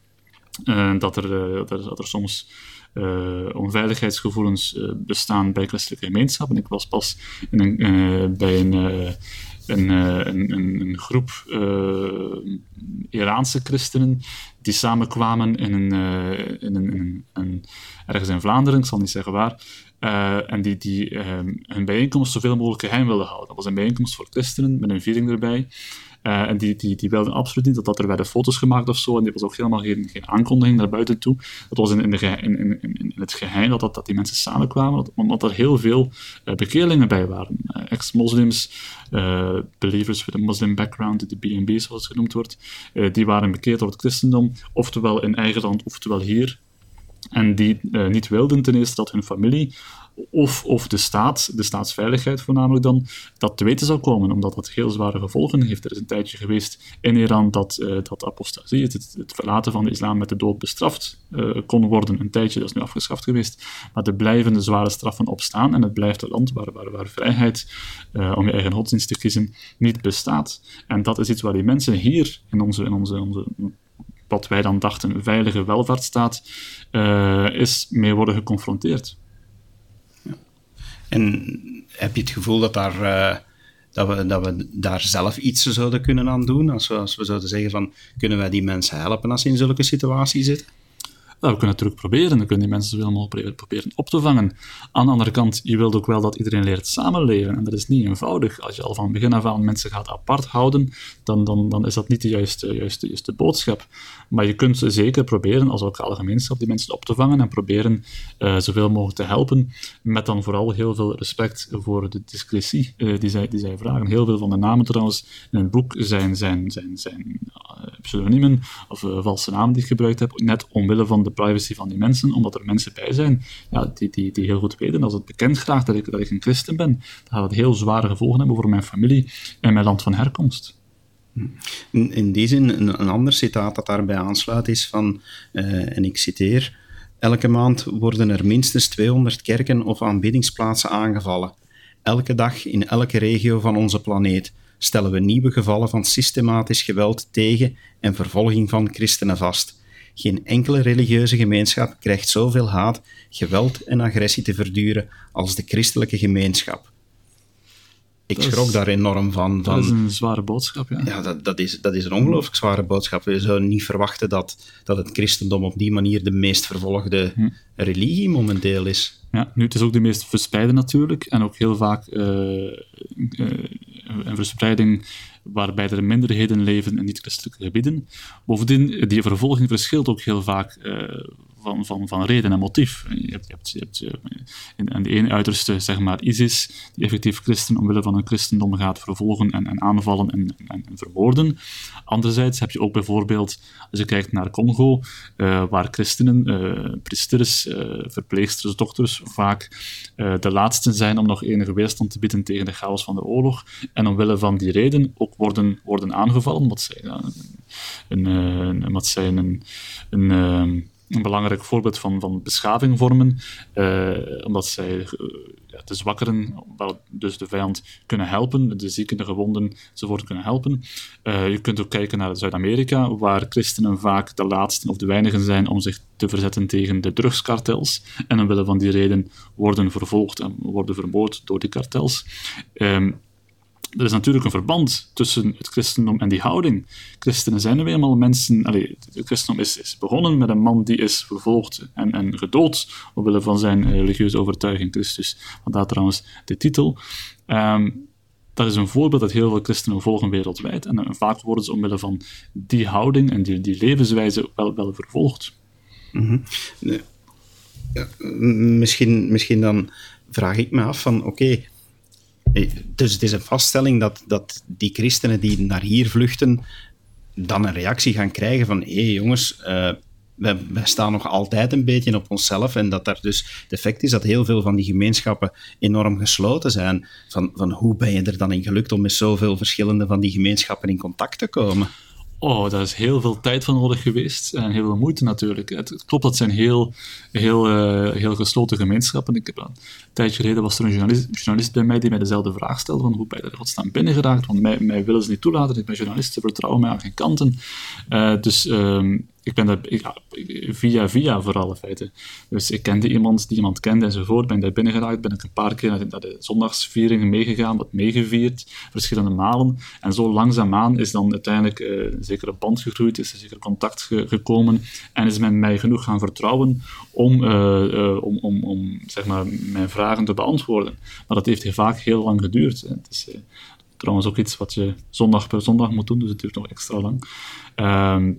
dat, er, dat, er, dat er soms onveiligheidsgevoelens bestaan bij christelijke gemeenschappen. Ik was pas in een, bij een, een, een, een, groep Iraanse christenen die samenkwamen in een, in een, een, ergens in Vlaanderen, ik zal niet zeggen waar, en die, die hun bijeenkomst zoveel mogelijk geheim wilden houden. Dat was een bijeenkomst voor christenen met een viering erbij. Uh, en die, die, die wilden absoluut niet dat, dat er werden foto's gemaakt of zo. En die was ook helemaal geen, geen aankondiging naar buiten toe. Dat was in, in, in, in, het geheim dat, dat, die mensen samenkwamen, omdat er heel veel uh, bekeerlingen bij waren. Uh, Ex-moslims, believers with a Muslim background, de BNB zoals het genoemd wordt, die waren bekeerd door het christendom, oftewel in eigen land, oftewel hier. En die niet wilden ten eerste dat hun familie of, of de staat, de staatsveiligheid voornamelijk dan, dat te weten zou komen, omdat dat heel zware gevolgen heeft. Er is een tijdje geweest in Iran dat, uh, dat apostasie, het, het, verlaten van de islam met de dood bestraft uh, kon worden. Een tijdje, dat is nu afgeschaft geweest. Maar er blijven de zware straffen opstaan en het blijft een land waar, waar, waar vrijheid uh, om je eigen godsdienst te kiezen niet bestaat. En dat is iets waar die mensen hier in onze, in onze, onze wat wij dan dachten, veilige welvaartsstaat, is mee worden geconfronteerd.
En heb je het gevoel dat, daar, uh, dat, we, dat we daar zelf iets zouden kunnen aan doen? Als we, als we zouden zeggen van, kunnen wij die mensen helpen als ze in zulke situatie zitten?
Nou, we kunnen het natuurlijk proberen. Dan kunnen die mensen zoveel mogelijk proberen op te vangen. Aan de andere kant, je wilt ook wel dat iedereen leert samenleven. En dat is niet eenvoudig. Als je al van begin af aan mensen gaat apart houden, dan, dan, dan is dat niet de juiste, juiste, juiste boodschap. Maar je kunt zeker proberen als lokale gemeenschap die mensen op te vangen en proberen uh, zoveel mogelijk te helpen. Met dan vooral heel veel respect voor de discretie uh, die, zij, die zij vragen. Heel veel van de namen trouwens in het boek zijn, zijn, zijn, zijn uh, pseudoniemen of valse namen die ik gebruikt heb, net omwille van de privacy van die mensen, omdat er mensen bij zijn ja, die, die, die heel goed weten, als het bekend graag dat ik, dat ik een christen ben, dan gaat het heel zware gevolgen hebben voor mijn familie en mijn land van herkomst.
In, in die zin, een, ander citaat dat daarbij aansluit is van, uh, en ik citeer, elke maand worden er minstens 200 kerken of aanbiddingsplaatsen aangevallen. Elke dag in elke regio van onze planeet. stellen we nieuwe gevallen van systematisch geweld tegen en vervolging van christenen vast. Geen enkele religieuze gemeenschap krijgt zoveel haat, geweld en agressie te verduren als de christelijke gemeenschap. Ik
Dat is-
schrok daar enorm van. van
Dat is een zware boodschap, ja.
ja, dat, dat, is, dat is een ongelooflijk zware boodschap. We zouden niet verwachten dat, dat het christendom op die manier de meest vervolgde
Hm.
religie momenteel is.
Ja, nu, het is ook de meest verspreide natuurlijk, en ook heel vaak eh, een verspreiding waarbij er minderheden leven in niet-christelijke gebieden. Bovendien, die vervolging verschilt ook heel vaak eh, van, van, van reden en motief. Je hebt, je hebt, eh, in, de ene uiterste, zeg maar, ISIS, die effectief christen omwille van hun christendom gaat vervolgen en, en aanvallen en, en, en vermoorden. Anderzijds heb je ook bijvoorbeeld, als je kijkt naar Congo, eh, waar christenen, priesters, verpleegsters, dokters vaak de laatsten zijn om nog enige weerstand te bieden tegen de chaos van de oorlog. En omwille van die reden ook worden, worden aangevallen, wat zij, een, een, wat zij een, een, eh, een belangrijk voorbeeld van, van beschaving vormen, eh, omdat zij eh, de zwakkeren, wel, dus de vijand, kunnen helpen, de zieken, de gewonden, enzovoort kunnen helpen. Eh, je kunt ook kijken naar Zuid-Amerika, waar christenen vaak de laatsten of de weinigen zijn om zich te verzetten tegen de drugskartels. En omwille van die reden worden vervolgd en worden vermoord door die kartels. Ehm, er is natuurlijk een verband tussen het christendom en die houding. Christenen zijn nu eenmaal mensen. Allee, het christendom is, begonnen met een man die is vervolgd en, en gedood omwille van zijn eh, religieuze overtuiging, Christus. Vandaar trouwens de titel. Ehm, dat is een voorbeeld dat heel veel christenen volgen wereldwijd. En, eh, vaak worden ze omwille van die houding en die, die levenswijze wel, wel vervolgd.
M- Misschien, misschien dan vraag ik me af van, oké, dus het is een vaststelling dat, dat die christenen die naar hier vluchten, dan een reactie gaan krijgen van, hé hey jongens, eh, wij, wij staan nog altijd een beetje op onszelf en dat daar dus het effect is dat heel veel van die gemeenschappen enorm gesloten zijn. Van, van hoe ben je er dan in gelukt om met zoveel verschillende van die gemeenschappen in contact te komen?
Oh, daar is heel veel tijd van nodig geweest en heel veel moeite natuurlijk. Het, klopt, dat zijn heel, heel, eh, heel gesloten gemeenschappen. Ik heb, een tijdje geleden was er een journalist, journalist bij mij die mij dezelfde vraag stelde van hoe ben je er godsnaam binnengeraakt, want mij, mij willen ze niet toelaten, ik ben journalist, ze vertrouwen mij aan geen kanten. Eh, dus ehm, ik ben daar ik- via via vooral in feite. Dus ik kende iemand die iemand kende enzovoort, ben daar binnengeraakt, ben ik een paar keer naar de, zondagsvieringen meegegaan, wat meegevierd, verschillende malen. En zo langzaamaan is dan uiteindelijk eh, een zekere band gegroeid, is er zeker contact ge- gekomen en is men mij genoeg gaan vertrouwen om, eh, eh, om, om, om zeg maar, mijn vragen te beantwoorden. Maar dat heeft vaak heel lang geduurd. Het is trouwens ook iets wat je zondag per zondag moet doen, dus het duurt nog extra lang. Ehm,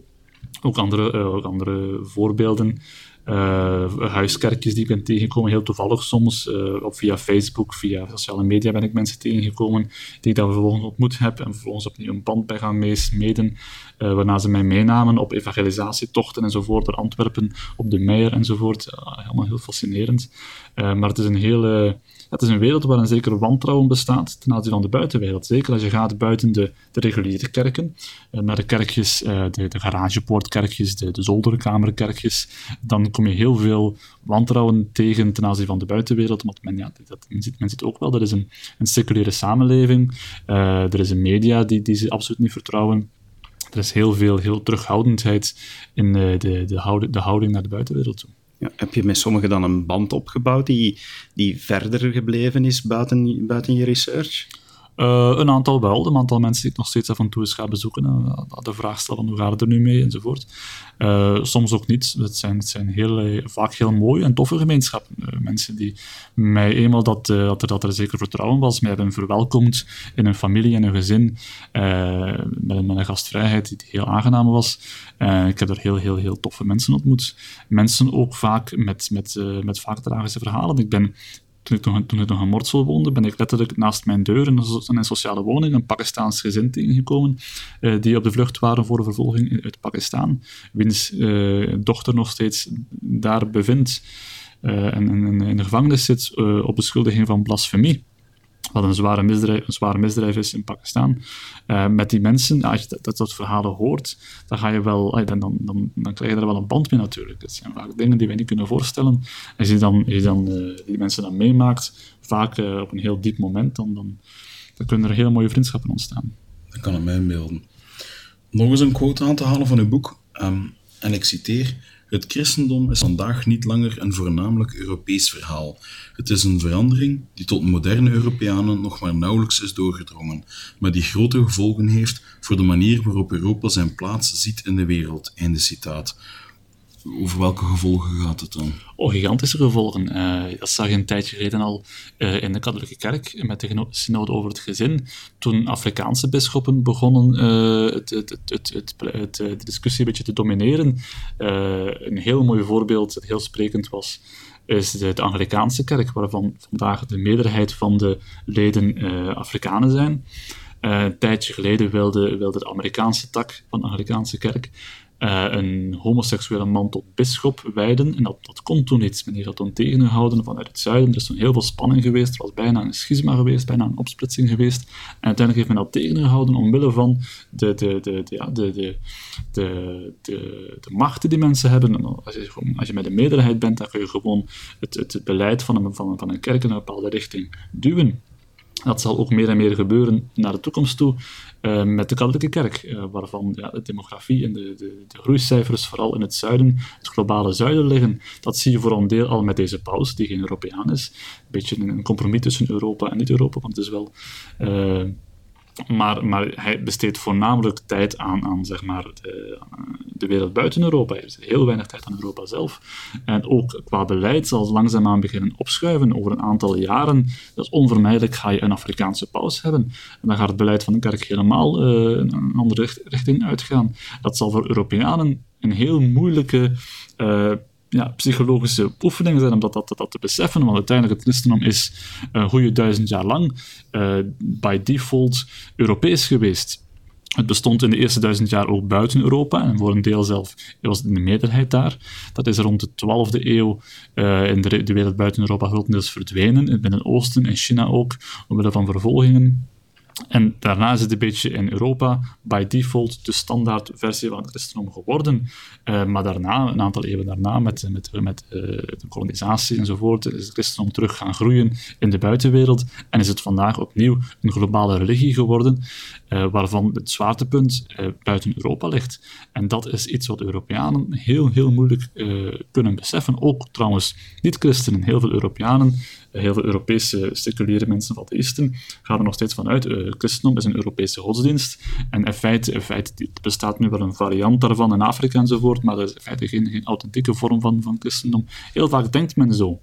ook andere, eh, ook andere voorbeelden. Eh, huiskerkjes die ik ben tegengekomen, heel toevallig soms. eh, of via Facebook, via sociale media ben ik mensen tegengekomen die ik dan vervolgens ontmoet heb en vervolgens opnieuw een band bij gaan mee smeden. eh, waarna ze mij meenamen op evangelisatietochten enzovoort door Antwerpen, op de Meijer enzovoort. Helemaal heel fascinerend. Maar het is een hele... Het is een wereld waar een zekere wantrouwen bestaat ten aanzien van de buitenwereld. Zeker als je gaat buiten de, de reguliere kerken, eh, naar de kerkjes, eh, de, de garagepoortkerkjes, de, de zolderkamerkerkjes, dan kom je heel veel wantrouwen tegen ten aanzien van de buitenwereld. Want men, ja, dat, ziet, men ook wel, dat is een, een samenleving. Eh, er is een media die, die ze absoluut niet vertrouwen. Er is heel veel heel terughoudendheid in de, de, de houding naar de buitenwereld toe.
Heb je met sommigen dan een band opgebouwd die, die verder gebleven is buiten, buiten je research?
Uh, een aantal wel, een aantal mensen die ik nog steeds af en toe eens ga bezoeken. En de vraag stellen hoe gaat het er nu mee enzovoort. Uh, soms ook niet. Het zijn, het zijn heel, vaak heel mooie en toffe gemeenschappen. Uh, mensen die mij eenmaal dat, dat, er, dat er zeker vertrouwen was, mij hebben verwelkomd in een familie en een gezin. met, met, een gastvrijheid die heel aangenaam was. ik heb er heel, heel, heel toffe mensen ontmoet. Mensen ook vaak met, met, met vaak tragische verhalen. Ik ben toen ik, nog, toen ik in Mortsel woonde, ben ik letterlijk naast mijn deur in een sociale woning een Pakistaans gezin tegengekomen, uh, die op de vlucht waren voor vervolging uit Pakistan, wiens uh, dochter nog steeds daar bevindt uh, en, en, in de gevangenis zit op beschuldiging van blasfemie. Wat een zware misdrijf, een zware misdrijf is in Pakistan. Uh, met die mensen, als je dat, dat soort verhalen hoort, dan, ga je wel, dan, dan, dan, krijg je er wel een band mee natuurlijk. Het zijn vaak dingen die wij niet kunnen voorstellen. Als je, dan, als je dan, uh, die mensen dan meemaakt, vaak uh, op een heel diep moment, dan, dan, dan kunnen er heel mooie vriendschappen ontstaan.
Dat kan ik mij inbeelden. Nog eens een quote aan te halen van uw boek. Ehm, en ik citeer: Het christendom is vandaag niet langer een voornamelijk Europees verhaal. Het is een verandering die tot moderne Europeanen nog maar nauwelijks is doorgedrongen, maar die grote gevolgen heeft voor de manier waarop Europa zijn plaats ziet in de wereld. Einde citaat. Over welke gevolgen gaat het dan?
Oh, gigantische gevolgen. Uh, dat zag je een tijdje geleden al uh, in de katholieke kerk met de synode over het gezin. Toen Afrikaanse bisschoppen begonnen het, het, het, het, de discussie een beetje te domineren. een heel mooi voorbeeld dat heel sprekend was, is de, de Anglikaanse kerk, waarvan vandaag de meerderheid van de leden Afrikanen zijn. een tijdje geleden wilde, wilde de Amerikaanse tak van de Anglikaanse kerk uh, een homoseksuele man tot bisschop wijden. En dat, dat kon toen niet. Men heeft dat toen tegengehouden vanuit het zuiden. Er is toen heel veel spanning geweest. Er was bijna een schisma geweest, bijna een opsplitsing geweest. En uiteindelijk heeft men dat tegengehouden omwille van de, de, de, de, ja, de, de, de, de, de machten die mensen hebben. Als je, als je met de meerderheid bent, dan kun je gewoon het, het beleid van een, van, van een kerk in een bepaalde richting duwen. Dat zal ook meer en meer gebeuren naar de toekomst toe uh, met de katholieke kerk, uh, waarvan ja, de demografie en de, de, de, groeicijfers vooral in het zuiden, het globale zuiden liggen. Dat zie je voor een deel al met deze paus, die geen Europeaan is. Een beetje een compromis tussen Europa en niet-Europa, want het is wel... Maar, maar hij besteedt voornamelijk tijd aan, aan zeg maar, de, de wereld buiten Europa. Hij heeft heel weinig tijd aan Europa zelf. En ook qua beleid zal het langzaamaan beginnen opschuiven. Over een aantal jaren, dat is onvermijdelijk, ga je een Afrikaanse paus hebben. En dan gaat het beleid van de kerk helemaal uh, een andere richting uitgaan. Dat zal voor Europeanen een heel moeilijke uh, ja, psychologische oefeningen zijn om dat, dat, dat te beseffen, want uiteindelijk het christendom is een uh, goede duizend jaar lang uh, by default Europees geweest. Het bestond in de eerste duizend jaar ook buiten Europa en voor een deel zelf was de meerderheid daar. Dat is rond de 12e eeuw uh, in de, de wereld buiten Europa grotendeels verdwenen, in het Midden-Oosten en China ook, omwille van vervolgingen. En daarna is het een beetje in Europa by default de standaard versie van het christendom geworden. Uh, maar daarna, een aantal eeuwen daarna, met, met, met uh, de kolonisatie enzovoort, is het christendom terug gaan groeien in de buitenwereld. En is het vandaag opnieuw een globale religie geworden, uh, waarvan het zwaartepunt buiten Europa ligt. En dat is iets wat Europeanen heel, heel moeilijk kunnen beseffen. Ook trouwens niet-christenen, heel veel Europeanen heel veel Europese seculiere mensen of atheïsten gaan er nog steeds van uit. Uh, christendom is een Europese godsdienst. En in feite, in feite bestaat nu wel een variant daarvan in Afrika enzovoort, maar dat is in feite geen, geen authentieke vorm van, van christendom. Heel vaak denkt men zo.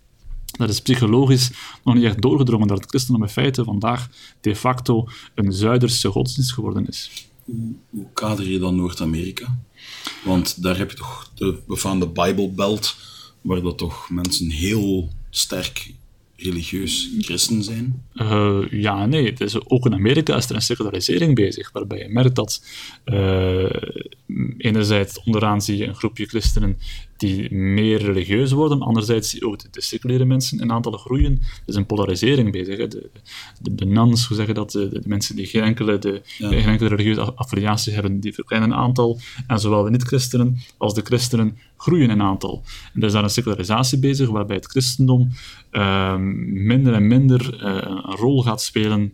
Dat is psychologisch nog niet echt doorgedrongen dat het christendom in feite vandaag de facto een Zuiderse godsdienst geworden is.
Hoe, kader je dan Noord-Amerika? Want daar heb je toch de befaamde Bible Belt, waar dat toch mensen heel sterk religieus christen zijn?
Uh, ja, nee. Het is ook in Amerika is er een secularisering bezig, waarbij je merkt dat uh, enerzijds onderaan zie je een groepje christenen die meer religieus worden, anderzijds zie je ook de, seculiere mensen in aantallen groeien. Er is een polarisering bezig. Hè. De, de, de nuns, hoe zeggen dat, de, de, mensen die geen enkele, de, ja. geen enkele religieuze affiliatie hebben, die verkleinen in aantal. En zowel de niet-christenen als de christenen groeien in aantal. En er is daar een secularisatie bezig, waarbij het christendom uh, minder en minder uh, een rol gaat spelen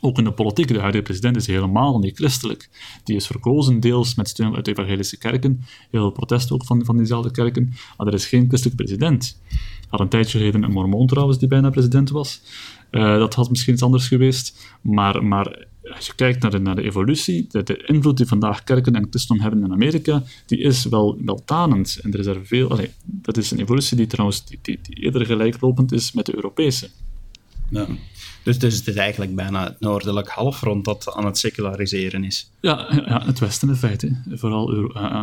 ook in de politiek. De huidige president is helemaal niet christelijk. Die is verkozen deels met steun uit de evangelische kerken. Heel veel protest ook van, van diezelfde kerken. Maar er is geen christelijk president. Had een tijdje geleden een mormoon trouwens die bijna president was. Uh, dat had misschien iets anders geweest. Maar, maar als je kijkt naar de, naar de evolutie, de, de, invloed die vandaag kerken en christendom hebben in Amerika, die is wel, wel tanend. En er is er veel... Allee, dat is een evolutie die trouwens die, die, die eerder gelijklopend is met de Europese.
Ja. Dus, dus het is eigenlijk bijna het noordelijk halfrond dat aan het seculariseren is.
Ja, ja het Westen in feite. Vooral uh,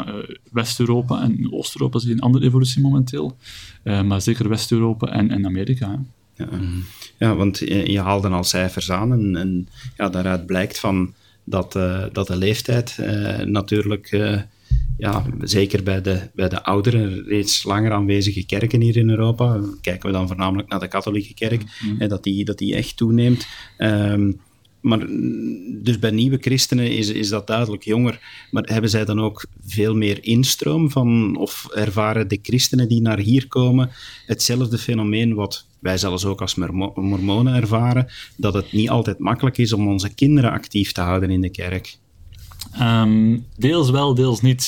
West-Europa en Oost-Europa zien een andere evolutie momenteel. Uh, maar zeker West-Europa en, en Amerika.
Ja. ja, want je, je haalde al cijfers aan en, en ja, daaruit blijkt van dat, uh, dat de leeftijd natuurlijk ja, zeker bij de, bij de oudere, reeds langer aanwezige kerken hier in Europa, kijken we dan voornamelijk naar de katholieke kerk, mm dat, die, dat die echt toeneemt. Um, maar dus bij nieuwe christenen is, is dat duidelijk jonger. Maar hebben zij dan ook veel meer instroom van, of ervaren de christenen die naar hier komen hetzelfde fenomeen wat wij zelfs ook als mormonen ervaren, dat het niet altijd makkelijk is om onze kinderen actief te houden in de kerk?
Ehm, deels wel, deels niet.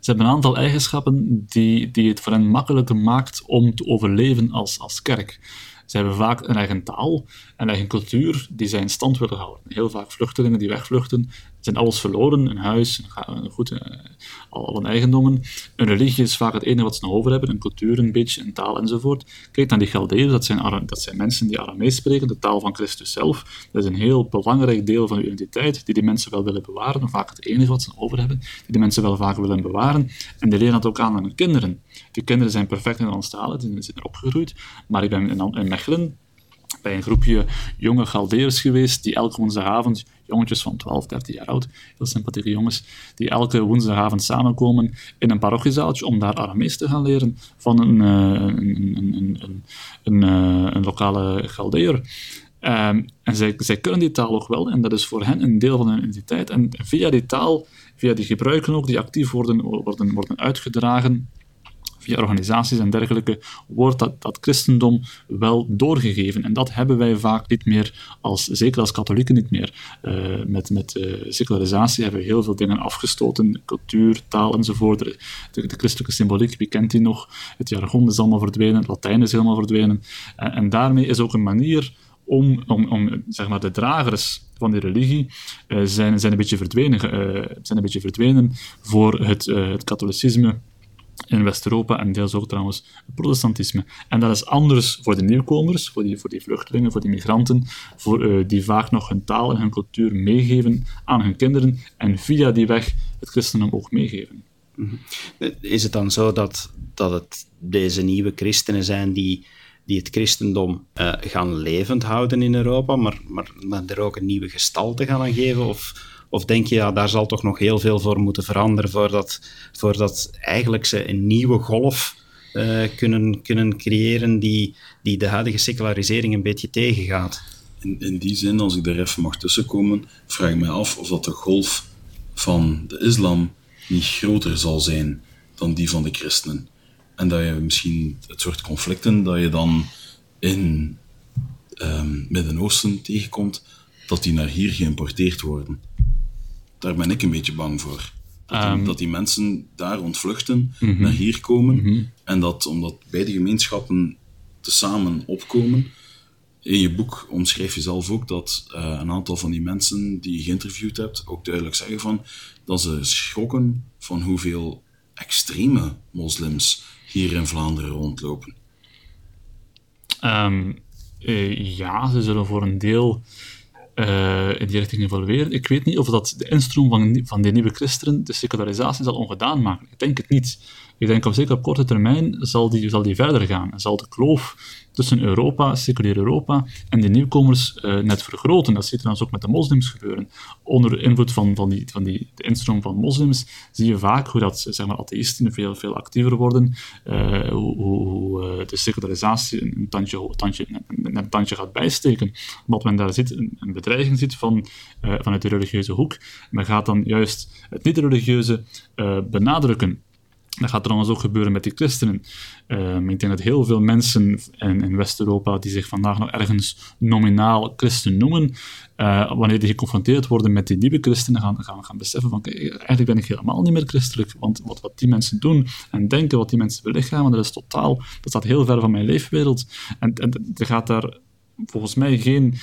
Ze hebben een aantal eigenschappen die, die het voor hen makkelijker maakt om te overleven als, als kerk. Ze hebben vaak een eigen taal, een eigen cultuur die zij in stand willen houden. Heel vaak vluchtelingen die wegvluchten, zijn alles verloren, een huis, een goed, eh, al een eigendommen. Een religie is vaak het enige wat ze nog over hebben, een cultuur een beetje, een taal enzovoort. Kijk naar die Galdeën, dat zijn, dat zijn mensen die Aramees spreken, de taal van Christus zelf. Dat is een heel belangrijk deel van hun identiteit, die die mensen wel willen bewaren, vaak het enige wat ze over hebben, die de mensen wel vaak willen bewaren. En die leren dat ook aan hun kinderen. Die kinderen zijn perfect in Nederlandstalig, die zijn er opgegroeid, maar ik ben in Mechelen bij een groepje jonge Galdeers geweest die elke woensdagavond, jongetjes van 12, 13 jaar oud, heel sympathieke jongens, die elke woensdagavond samenkomen in een parochiezaaltje om daar Aramees te gaan leren van een, uh, een, een, een, een lokale Galdeer. Um, en zij, zij kunnen die taal ook wel, en dat is voor hen een deel van hun identiteit. En via die taal, via die gebruiken ook, die actief worden, worden, worden uitgedragen, via organisaties en dergelijke, wordt dat, dat christendom wel doorgegeven. En dat hebben wij vaak niet meer, als, zeker als katholieken niet meer. Uh, met met uh, secularisatie hebben we heel veel dingen afgestoten, cultuur, taal enzovoort. De, de, christelijke symboliek, wie kent die nog? Het jargon is allemaal verdwenen, het Latijn is helemaal verdwenen. En, daarmee is ook een manier om, om, om zeg maar, de dragers van die religie uh, zijn, zijn, een beetje verdwenen, zijn een beetje verdwenen voor het, het katholicisme in West-Europa en deels ook trouwens het protestantisme. En dat is anders voor de nieuwkomers, voor die, voor die vluchtelingen, voor die migranten, voor, uh, die vaak nog hun taal en hun cultuur meegeven aan hun kinderen en via die weg het christendom ook meegeven.
Mhm. Is het dan zo dat, dat het deze nieuwe christenen zijn die, die het christendom uh, gaan levend houden in Europa, maar, maar, er ook een nieuwe gestalte gaan geven? Of of denk je, ja, daar zal toch nog heel veel voor moeten veranderen voordat, voordat eigenlijk ze een nieuwe golf uh, kunnen, kunnen creëren die, die de huidige secularisering een beetje tegengaat?
In, in die zin, als ik er even mag tussenkomen, vraag ik me af of dat de golf van de islam niet groter zal zijn dan die van de christenen. En dat je misschien het soort conflicten dat je dan in um, Midden-Oosten tegenkomt, dat die naar hier geïmporteerd worden daar ben ik een beetje bang voor. Dat, die, ehm. dat die mensen daar ontvluchten, mhm. naar hier komen. Mhm. En dat omdat beide gemeenschappen tezamen opkomen. In je boek omschrijf je zelf ook dat uh, een aantal van die mensen die je geïnterviewd hebt ook duidelijk zeggen van dat ze schrokken van hoeveel extreme moslims hier in Vlaanderen rondlopen.
Um, uh, ja, ze zullen voor een deel uh, in die richting evolueren. Ik weet niet of dat de instroom van, van die nieuwe christenen de secularisatie zal ongedaan maken. Ik denk het niet. Ik denk op zeker op korte termijn zal die, zal die verder gaan. En zal de kloof tussen Europa, seculier Europa, en de nieuwkomers uh, net vergroten. Dat ziet dan ook met de moslims gebeuren. Onder invloed van, van, die, van die, de instroom van moslims zie je vaak hoe dat, zeg maar, atheïsten veel, veel actiever worden, uh, hoe, hoe uh, de secularisatie een tandje, tandje, een, tandje gaat bijsteken. Omdat men daar zit, een, een bedreiging ziet van, vanuit de religieuze hoek. Men gaat dan juist het niet-religieuze benadrukken. Dat gaat trouwens ook gebeuren met die christenen. Um, ik denk dat heel veel mensen in, in West-Europa die zich vandaag nog ergens nominaal christen noemen, uh, wanneer die geconfronteerd worden met die nieuwe christenen, gaan, gaan, gaan beseffen van eigenlijk ben ik helemaal niet meer christelijk, want wat, wat die mensen doen en denken, wat die mensen belichamen, dat is totaal, dat staat heel ver van mijn leefwereld. En, en er gaat daar volgens mij geen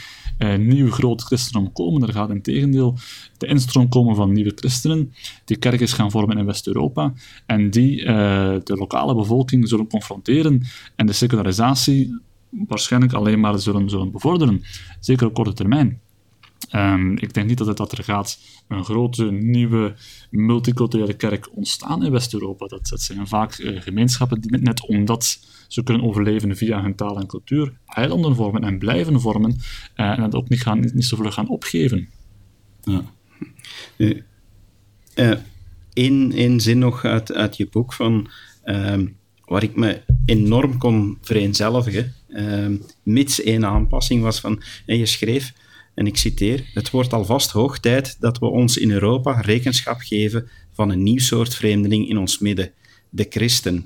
uh, nieuw groot christendom komen. Er gaat in tegendeel de instroom komen van nieuwe christenen, die kerken gaan vormen in West-Europa en die uh, de lokale bevolking zullen confronteren en de secularisatie waarschijnlijk alleen maar zullen, zullen bevorderen, zeker op korte termijn. Um, ik denk niet dat, het, dat er gaat een grote nieuwe multiculturele kerk ontstaan in West-Europa. Dat, zijn vaak uh, gemeenschappen die net omdat ze kunnen overleven via hun taal en cultuur, eilanden vormen en blijven vormen uh, en dat ook niet, gaan, niet, zo vlug gaan opgeven. Ja.
Eén uh, zin nog uit, uit je boek van, ehm, waar ik me enorm kon vereenzelvigen, ehm, mits één aanpassing was van, en je schreef en ik citeer, het wordt alvast hoog tijd dat we ons in Europa rekenschap geven van een nieuw soort vreemdeling in ons midden, de christen.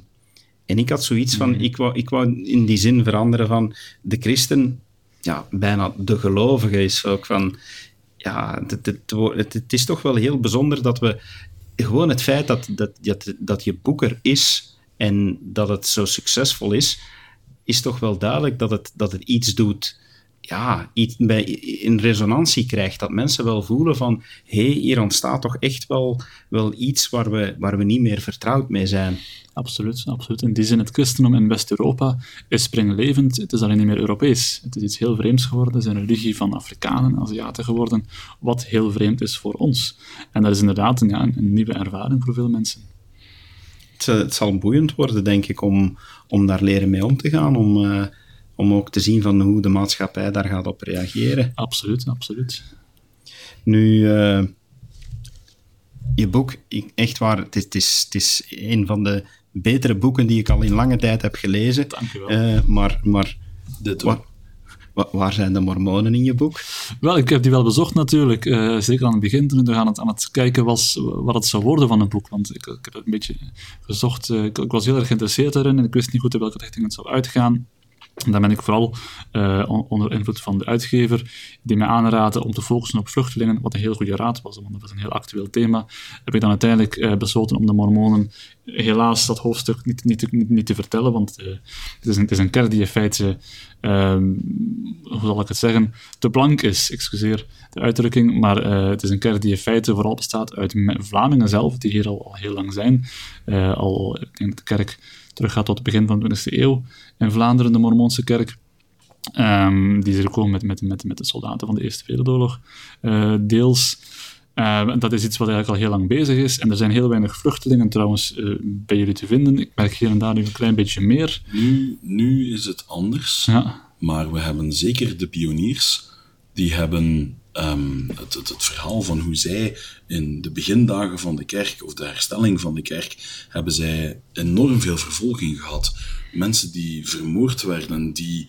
En ik had zoiets van, ik, wou, ik wou in die zin veranderen van de christen, ja, bijna de gelovige is ook van, ja, het, het, het, het is toch wel heel bijzonder dat we, gewoon het feit dat, dat, dat, dat je boeker is en dat het zo succesvol is, is toch wel duidelijk dat het, dat het iets doet ja, iets bij, in resonantie krijgt. Dat mensen wel voelen van, hé, hey, hier ontstaat toch echt wel, wel iets waar we, waar we niet meer vertrouwd mee zijn.
Absoluut, absoluut. In die zin, het christendom in West-Europa is springlevend. Het is alleen niet meer Europees. Het is iets heel vreemds geworden. Het is een religie van Afrikanen, Aziaten geworden, wat heel vreemd is voor ons. En dat is inderdaad een, ja, een nieuwe ervaring voor veel mensen.
Het, het, zal boeiend worden, denk ik, om, om daar leren mee om te gaan, om... Uh, om ook te zien van hoe de maatschappij daar gaat op reageren.
Absoluut, absoluut.
Nu, uh, je boek, ik, echt waar, het is, het, is, het is een van de betere boeken die ik al in lange tijd heb gelezen.
Dank je wel.
Uh, maar, maar Dit waar, waar zijn de mormonen in je boek?
Wel, ik heb die wel bezocht natuurlijk. Uh, zeker aan het begin, toen ik aan het, aan het kijken was wat het zou worden van een boek. Want ik, ik heb het een beetje gezocht. Ik, ik, was heel erg geïnteresseerd erin en ik wist niet goed in welke richting het zou uitgaan. Dan ben ik vooral uh, onder invloed van de uitgever, die mij aanraadde om te focussen op vluchtelingen, wat een heel goede raad was, want dat was een heel actueel thema. Heb ik dan uiteindelijk uh, besloten om de Mormonen helaas dat hoofdstuk niet, niet, niet, niet te vertellen, want uh, het, is een, het is een kerk die in feite, hoe zal ik het zeggen, te blank is, excuseer de uitdrukking, maar het is een kerk die in feite vooral bestaat uit Vlamingen zelf, die hier al, al heel lang zijn. al, ik denk de kerk teruggaat tot het begin van de 20e eeuw in Vlaanderen, de Mormoonse kerk. Um, die is er gekomen met, met, met, met de soldaten van de Eerste Wereldoorlog, uh, deels. Uh, dat is iets wat eigenlijk al heel lang bezig is. En er zijn heel weinig vluchtelingen trouwens uh, bij jullie te vinden. Ik merk hier en daar nu een klein beetje meer.
Nu, nu is het anders.
Ja.
Maar we hebben zeker de pioniers. Die hebben um, het, het, het, verhaal van hoe zij in de begindagen van de kerk, of de herstelling van de kerk, hebben zij enorm veel vervolging gehad. Mensen die vermoord werden, die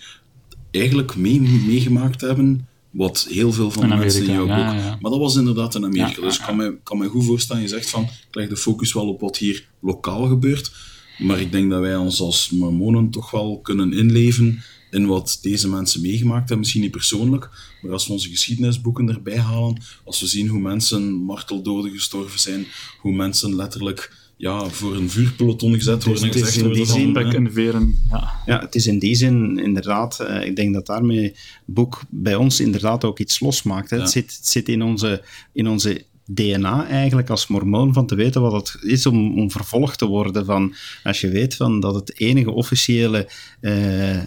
eigenlijk mee, meegemaakt hebben wat heel veel van de mensen in jouw boek... Ja. Maar dat was inderdaad in Amerika. Ja, dus ik kan me, kan me goed voorstellen, je zegt van, ik leg de focus wel op wat hier lokaal gebeurt, maar ik denk dat wij ons als mormonen toch wel kunnen inleven in wat deze mensen meegemaakt hebben. Misschien niet persoonlijk, maar als we onze geschiedenisboeken erbij halen, als we zien hoe mensen marteldoden gestorven zijn, hoe mensen letterlijk ja, voor een vuurpeloton gezet worden.
Dus het is in die zin,
en veren, ja.
ja, het is in die zin inderdaad, uh, ik denk dat daarmee het boek bij ons inderdaad ook iets losmaakt. Hè. Ja. Het, zit, het zit in onze, in onze DNA eigenlijk als mormoon van te weten wat het is om, om vervolgd te worden. Van, als je weet van dat het enige officiële uh,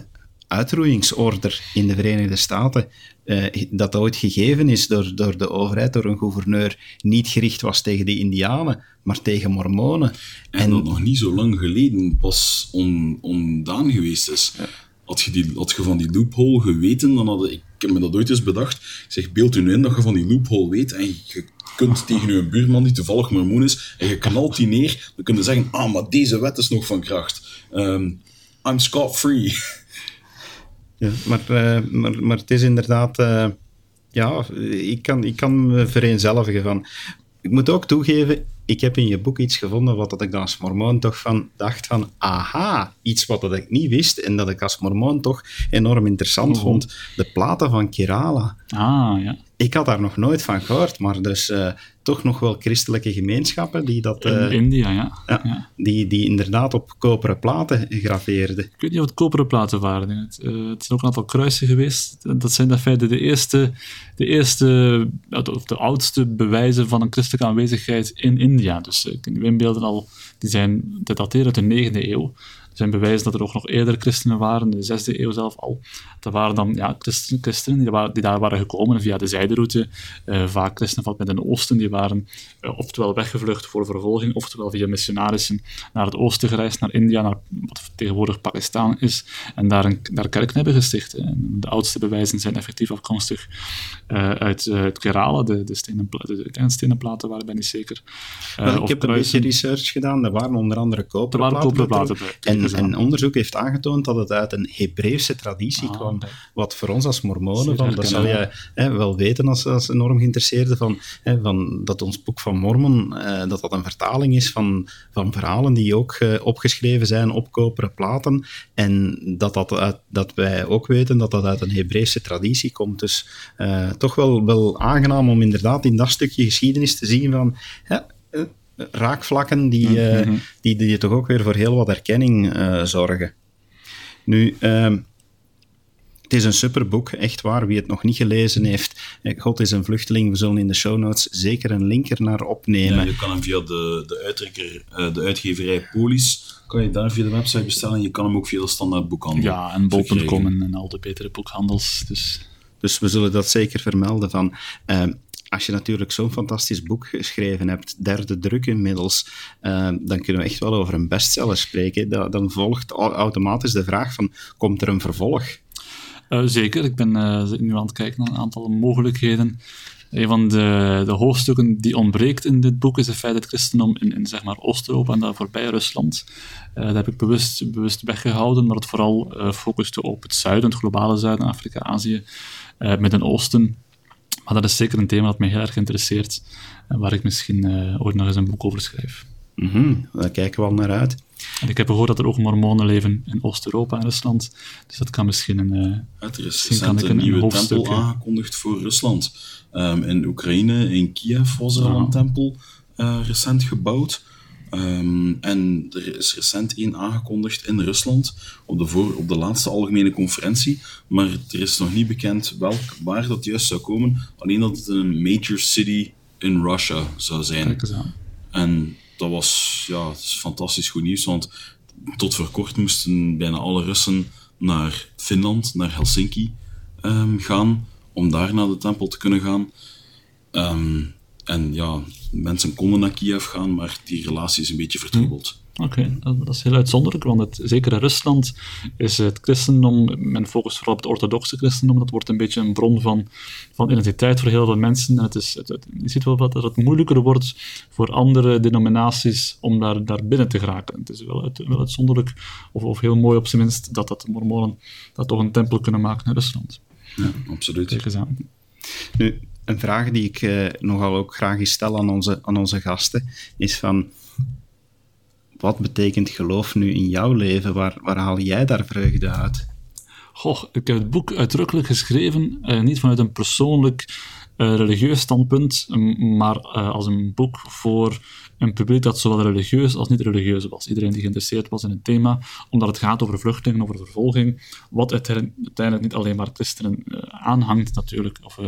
uitroeiingsorder in de Verenigde Staten, uh, dat ooit gegeven is door, door de overheid, door een gouverneur, niet gericht was tegen de Indianen, maar tegen Mormonen.
En, en dat nog niet zo lang geleden pas on, ondaan geweest is. Ja. Had je, die, had je van die loophole geweten, dan had ik, ik heb me dat ooit eens bedacht. Ik zeg, beeld u nu in dat je van die loophole weet en je kunt tegen je buurman die toevallig mormoon is en je knalt die neer, dan kun je zeggen, ah, maar deze wet is nog van kracht. Um, I'm scot-free.
Ja, maar, uh, maar, maar het is inderdaad... Uh, ja, ik kan, ik kan me vereenzelvigen van... Ik moet ook toegeven, ik heb in je boek iets gevonden wat dat ik dan als mormoon toch van dacht van, aha, iets wat dat ik niet wist en dat ik als mormoon toch enorm interessant oh. vond. De platen van Kerala.
Ah, ja.
Ik had daar nog nooit van gehoord, maar dus uh, toch nog wel christelijke gemeenschappen die dat...
Uh, in India, ja.
ja, ja. Die, die inderdaad op koperen platen graveerden.
Ik weet niet of het koperen platen waren. Het, uh, het zijn ook een aantal kruisen geweest. Dat zijn in feite de eerste, de eerste, of de oudste bewijzen van een christelijke aanwezigheid in India. Dus uh, die inbeelden al, die zijn, dat dateren uit de 9e eeuw. Er zijn bewijzen dat er ook nog eerder christenen waren, in de zesde eeuw zelf al. Dat waren dan ja, christen, christenen die, waren, die, daar waren gekomen via de zijderoute. Uh, vaak christenen van het Midden-Oosten, die waren uh, oftewel weggevlucht voor vervolging, oftewel via missionarissen naar het oosten gereisd, naar India, naar wat tegenwoordig Pakistan is, en daar een daar kerk hebben gesticht. En de oudste bewijzen zijn effectief afkomstig uh, uit, uit Kerala, de, de, stenen, de, stenen platen waren niet zeker.
Ik heb een beetje research gedaan, er waren onder andere koperen platen.
platen bij.
En onderzoek heeft aangetoond dat het uit een Hebreeuwse traditie ah, kwam. Wat voor ons als mormonen, van, dat zou je hè, wel weten als, als enorm geïnteresseerde, van, hè, van, dat ons boek van Mormon, uh, dat dat een vertaling is van, van verhalen die ook uh, opgeschreven zijn op koperen platen. En dat, dat, uit, dat wij ook weten dat dat uit een Hebreeuwse traditie komt. Dus uh, toch wel, wel aangenaam om inderdaad in dat stukje geschiedenis te zien van raakvlakken die, mm die, die toch ook weer voor heel wat erkenning uh, zorgen. Nu, uh, het is een superboek, echt waar. Wie het nog niet gelezen heeft, eh, God is een vluchteling. We zullen in de show notes zeker een link er naar opnemen. Ja,
je kan hem via de, de, uitdrukker, de uitgeverij Polis, kan je daar via de website bestellen. Je kan hem ook via de standaard boekhandel
Ja, en bol.com en, en al de betere boekhandels. Dus.
dus we zullen dat zeker vermelden van als je natuurlijk zo'n fantastisch boek geschreven hebt, derde druk inmiddels, uh, dan kunnen we echt wel over een bestseller spreken. dan volgt automatisch de vraag van, komt er een vervolg?
Uh, zeker, ik ben uh, nu aan het kijken naar een aantal mogelijkheden. Een van de, de, hoofdstukken die ontbreekt in dit boek is het feit dat het christendom in, in zeg maar Oost-Europa en daar voorbij Rusland, dat heb ik bewust, bewust weggehouden, maar het vooral focuste op het zuiden, het globale zuiden, Afrika, Azië, met een oosten maar dat is zeker een thema dat mij heel erg interesseert en waar ik misschien uh, ooit nog eens een boek over schrijf.
Mm Daar kijken we al naar uit.
En ik heb gehoord dat er ook mormonen leven in Oost-Europa en Rusland, dus dat kan misschien een... Uh,
er is recent een, een nieuwe tempel aangekondigd voor Rusland. Um, in Oekraïne, in Kiev, was er al een tempel uh, recent gebouwd. Um, en er is recent één aangekondigd in Rusland op de, voor, op de laatste algemene conferentie, maar er is nog niet bekend welk, waar dat juist zou komen. Alleen dat het een major city in Russia zou zijn. En dat was ja, is fantastisch goed nieuws, want tot voor kort moesten bijna alle Russen naar Finland, naar Helsinki um, gaan, om daar naar de tempel te kunnen gaan. Um, en ja, mensen konden naar Kiev gaan, maar die relatie is een beetje vertroebeld.
Hm. Oké, dat is heel uitzonderlijk, want het, zeker in Rusland is het christendom, men focust vooral op het orthodoxe christendom, dat wordt een beetje een bron van, van identiteit voor heel veel mensen. En het is, het, je ziet wel dat het moeilijker wordt voor andere denominaties om daar, daar binnen te geraken. Het is wel, wel uitzonderlijk, of, of heel mooi op zijn minst, dat, dat de mormonen dat toch een tempel kunnen maken in Rusland.
Ja, absoluut.
Nu, een vraag die ik uh, nogal ook graag stel aan onze, aan onze gasten, is van, wat betekent geloof nu in jouw leven? Waar, waar haal jij daar vreugde uit?
Goh, ik heb het boek uitdrukkelijk geschreven, uh, niet vanuit een persoonlijk uh, religieus standpunt, maar als een boek voor een publiek dat zowel religieus als niet religieus was. Iedereen die geïnteresseerd was in het thema, omdat het gaat over vluchtelingen, over vervolging, wat uiteindelijk niet alleen maar christenen aanhangt natuurlijk, of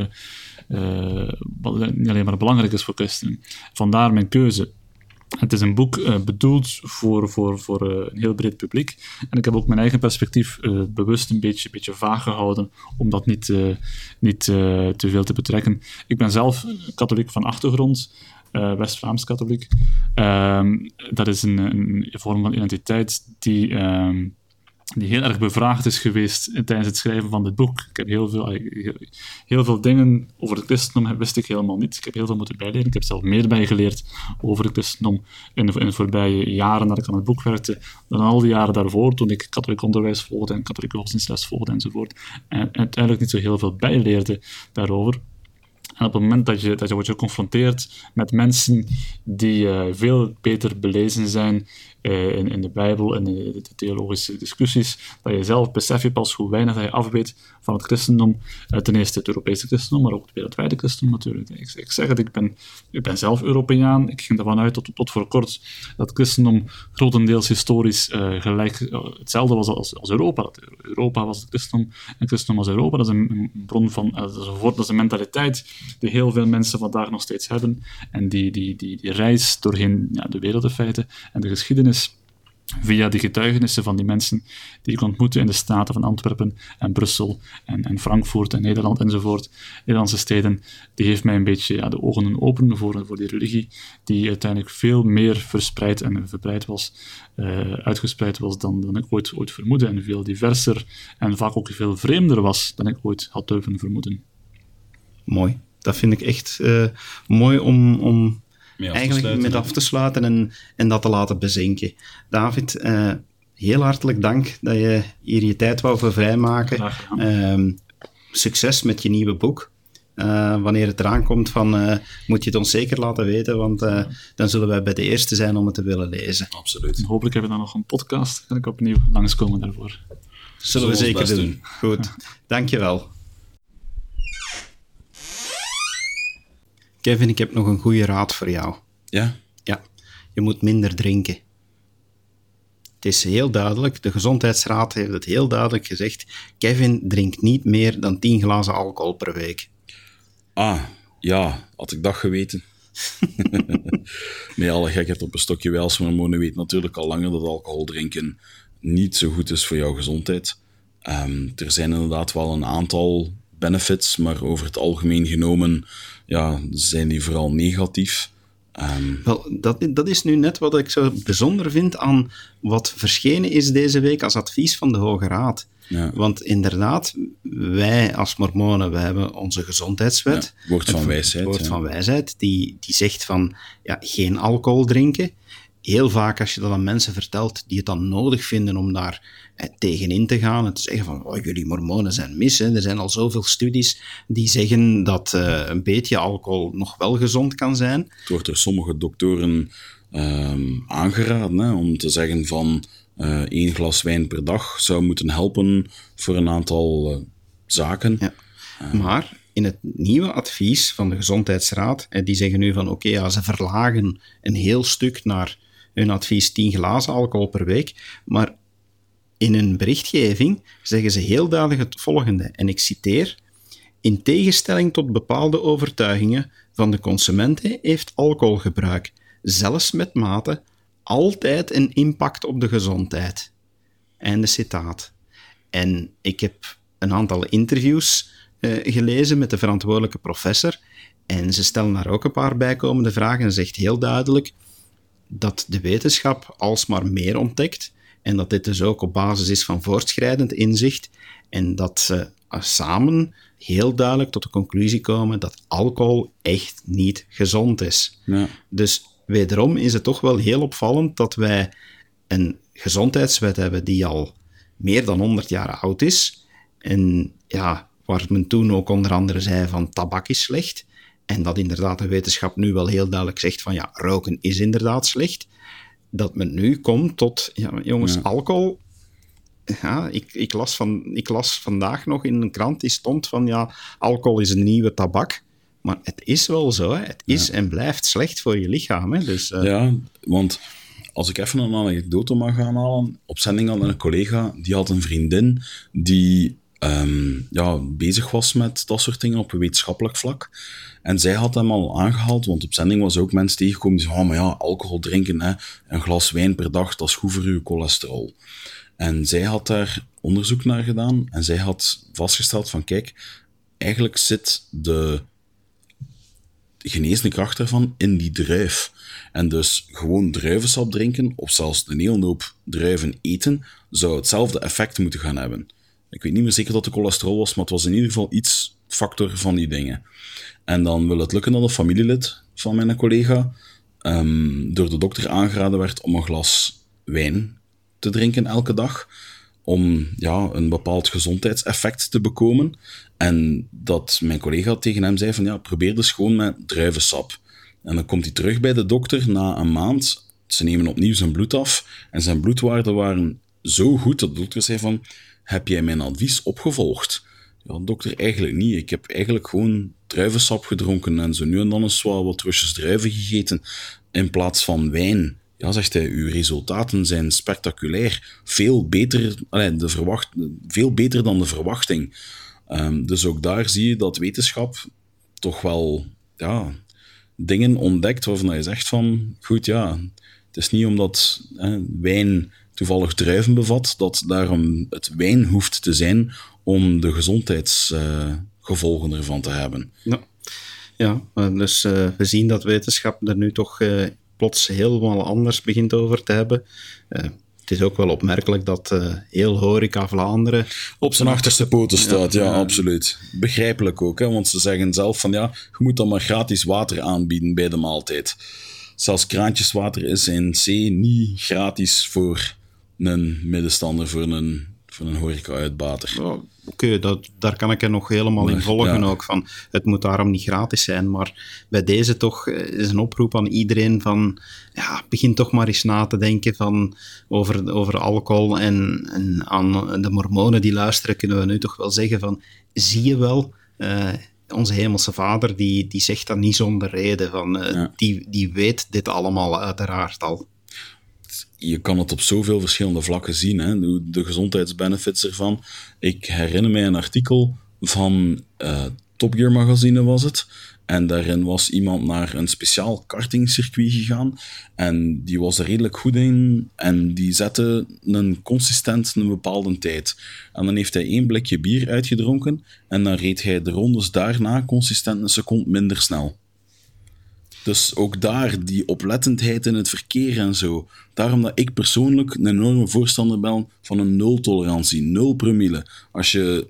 wat niet alleen maar belangrijk is voor christenen. Vandaar mijn keuze. Het is een boek uh, bedoeld voor, voor, voor uh, een heel breed publiek. En ik heb ook mijn eigen perspectief bewust een beetje, beetje vaag gehouden, om dat niet, niet te veel te betrekken. Ik ben zelf katholiek van achtergrond, West-Vlaams katholiek. Ehm, dat is een, een, vorm van identiteit die. Die heel erg bevraagd is geweest tijdens het schrijven van dit boek. Ik heb heel veel, heel veel dingen over het christendom wist ik helemaal niet. Ik heb heel veel moeten bijleren. Ik heb zelf meer bijgeleerd over het christendom in de, in voorbije jaren dat ik aan het boek werkte, dan al die jaren daarvoor, toen ik katholiek onderwijs volgde en katholieke godsdienstles volgde enzovoort. En uiteindelijk niet zo heel veel bijleerde daarover. En op het moment dat je, dat je wordt geconfronteerd met mensen die uh, veel beter belezen zijn in, in, de Bijbel en de, de, theologische discussies, dat je zelf besef je pas hoe weinig dat je afweet van het christendom. Uh, ten eerste het Europese christendom, maar ook het wereldwijde christendom natuurlijk. Ik, ik zeg het, ik ben, ik ben zelf Europeaan. Ik ging ervan uit tot, tot voor kort dat christendom grotendeels historisch gelijk hetzelfde was als, als Europa. Dat Europa was het christendom en christendom was Europa. Dat is een, bron van, dat is een, dat is een mentaliteit die heel veel mensen vandaag nog steeds hebben. En die, die, die, die reis doorheen ja, de wereld in feite en de geschiedenis via de getuigenissen van die mensen die ik ontmoette in de staten van Antwerpen en Brussel en, en Frankfurt en Nederland enzovoort, Nederlandse steden, die heeft mij een beetje ja, de ogen open voor, voor die religie, die uiteindelijk veel meer verspreid en verbreid was, uh, uitgespreid was dan, dan ik ooit, ooit vermoedde en veel diverser en vaak ook veel vreemder was dan ik ooit had durven vermoeden.
Mooi dat vind ik echt uh, mooi om, om eigenlijk met af te sluiten en, en dat te laten bezinken. David, uh, heel hartelijk dank dat je hier je tijd wou voor vrijmaken. Ehm, succes met je nieuwe boek. Eh, wanneer het eraan komt, van, eh, moet je het ons zeker laten weten, want eh, dan zullen wij bij de eerste zijn om het te willen lezen.
Absoluut.
En hopelijk hebben we dan nog een podcast. Kan ik opnieuw langskomen daarvoor.
Zullen we zeker doen.
doen.
Goed, dankjewel. Kevin, ik heb nog een goede raad voor jou.
Ja,
Ja, je moet minder drinken. Het is heel duidelijk, de Gezondheidsraad heeft het heel duidelijk gezegd. Kevin drinkt niet meer dan 10 glazen alcohol per week.
Ah, ja, had ik dat geweten. nee, alle gekheid op een stokje Mone weet natuurlijk al langer dat alcohol drinken niet zo goed is voor jouw gezondheid. Ehm, er zijn inderdaad wel een aantal benefits, maar over het algemeen genomen ja, zijn die vooral negatief. Ehm,
Wel, dat, dat is nu net wat ik zo bijzonder vind aan wat verschenen is deze week als advies van de Hoge Raad.
ja,
Want inderdaad, wij als mormonen, we hebben onze gezondheidswet.
Ja, woord van wijsheid,
woord
ja.
van wijsheid, die, die zegt van ja, geen alcohol drinken. Heel vaak als je dat aan mensen vertelt die het dan nodig vinden om daar eh, tegenin te gaan en te zeggen van oh, jullie mormonen zijn mis. Hè. Er zijn al zoveel studies die zeggen dat eh, een beetje alcohol nog wel gezond kan zijn.
Het wordt door sommige doktoren ehm, aangeraden hè, om te zeggen van eh één glas wijn per dag zou moeten helpen voor een aantal zaken.
Ja. Maar in het nieuwe advies van de Gezondheidsraad, die zeggen nu van oké, ja, ze verlagen een heel stuk naar hun advies 10 glazen alcohol per week, maar in hun berichtgeving zeggen ze heel duidelijk het volgende, en ik citeer, in tegenstelling tot bepaalde overtuigingen van de consumenten heeft alcoholgebruik, zelfs met mate, altijd een impact op de gezondheid. Einde citaat. En ik heb een aantal interviews eh, gelezen met de verantwoordelijke professor. En ze stellen daar ook een paar bijkomende vragen en zegt heel duidelijk dat de wetenschap alsmaar meer ontdekt. En dat dit dus ook op basis is van voortschrijdend inzicht. En dat ze eh, samen heel duidelijk tot de conclusie komen dat alcohol echt niet gezond is.
Ja.
Dus wederom is het toch wel heel opvallend dat wij een gezondheidswet hebben die al meer dan 100 jaar oud is. En ja, waar men toen ook onder andere zei van tabak is slecht. En dat inderdaad de wetenschap nu wel heel duidelijk zegt van ja, roken is inderdaad slecht. Dat men nu komt tot, ja, jongens,
Ja.
alcohol. Ja, ik, ik, las van, ik las vandaag nog in een krant die stond van ja, alcohol is een nieuwe tabak. Maar het is wel zo, hè. het is en blijft slecht voor je lichaam. Hè. Dus, eh,
Ja, want als ik even een anekdote mag aanhalen, op zending had een collega, die had een vriendin die ehm, ja, bezig was met dat soort dingen op een wetenschappelijk vlak. En zij had hem al aangehaald, want op zending was ook mensen tegengekomen die zeiden, oh, maar ja, alcohol drinken, hè, een glas wijn per dag, dat is goed voor uw cholesterol. En zij had daar onderzoek naar gedaan en zij had vastgesteld van, kijk, eigenlijk zit de genezende kracht daarvan in die druif. En dus gewoon druivensap drinken, of zelfs een hele hoop druiven eten, zou hetzelfde effect moeten gaan hebben. Ik weet niet meer zeker dat het cholesterol was, maar het was in ieder geval iets factor van die dingen. En dan wil het lukken dat een familielid van mijn collega ehm, door de dokter aangeraden werd om een glas wijn te drinken elke dag, om ja, een bepaald gezondheidseffect te bekomen. En dat mijn collega tegen hem zei van ja, probeer dus gewoon met druivensap. En dan komt hij terug bij de dokter na een maand. Ze nemen opnieuw zijn bloed af en zijn bloedwaarden waren zo goed dat de dokter zei van heb jij mijn advies opgevolgd? Ja, dokter, eigenlijk niet. Ik heb eigenlijk gewoon druivensap gedronken en zo nu en dan eens wat, wat druiven gegeten in plaats van wijn. Ja, zegt hij, uw resultaten zijn spectaculair. Veel beter, de verwacht, veel beter dan de verwachting. Ehm, dus ook daar zie je dat wetenschap toch wel ja, dingen ontdekt waarvan je zegt van, goed ja, het is niet omdat wijn toevallig druiven bevat, dat daarom het wijn hoeft te zijn om de gezondheidsgevolgen ervan te hebben.
Ja, ja dus eh, we zien dat wetenschap er nu toch eh, plots helemaal anders begint over te hebben. Eh, het is ook wel opmerkelijk dat heel Horeca Vlaanderen
Op zijn achterste poten staat, ja, absoluut. Begrijpelijk ook, hè, want ze zeggen zelf van ja, je moet dan maar gratis water aanbieden bij de maaltijd. Zelfs kraantjeswater is in C niet gratis voor een middenstander voor een, voor een horeca-uitbater.
Oh, Oké, dat daar kan ik er nog helemaal in volgen
ja.
ook. Van, het moet daarom niet gratis zijn, maar bij deze toch eh, is een oproep aan iedereen van, ja, begin toch maar eens na te denken van, over, over alcohol en, en aan de mormonen die luisteren, kunnen we nu toch wel zeggen van, zie je wel, eh, onze hemelse vader, die, die zegt dat niet zonder reden, van, eh,
Ja.
die, die weet dit allemaal uiteraard al.
Je kan het op zoveel verschillende vlakken zien. Hè? De, gezondheidsbenefits ervan. Ik herinner mij een artikel van eh Top Gear magazine was het. En daarin was iemand naar een speciaal kartingcircuit gegaan. En die was er redelijk goed in. En die zette een consistent een bepaalde tijd. En dan heeft hij één blikje bier uitgedronken. En dan reed hij de rondes daarna consistent een seconde minder snel. Dus ook daar, die oplettendheid in het verkeer en zo. Daarom dat ik persoonlijk een enorme voorstander ben van een nul-tolerantie, nul promille. Als je,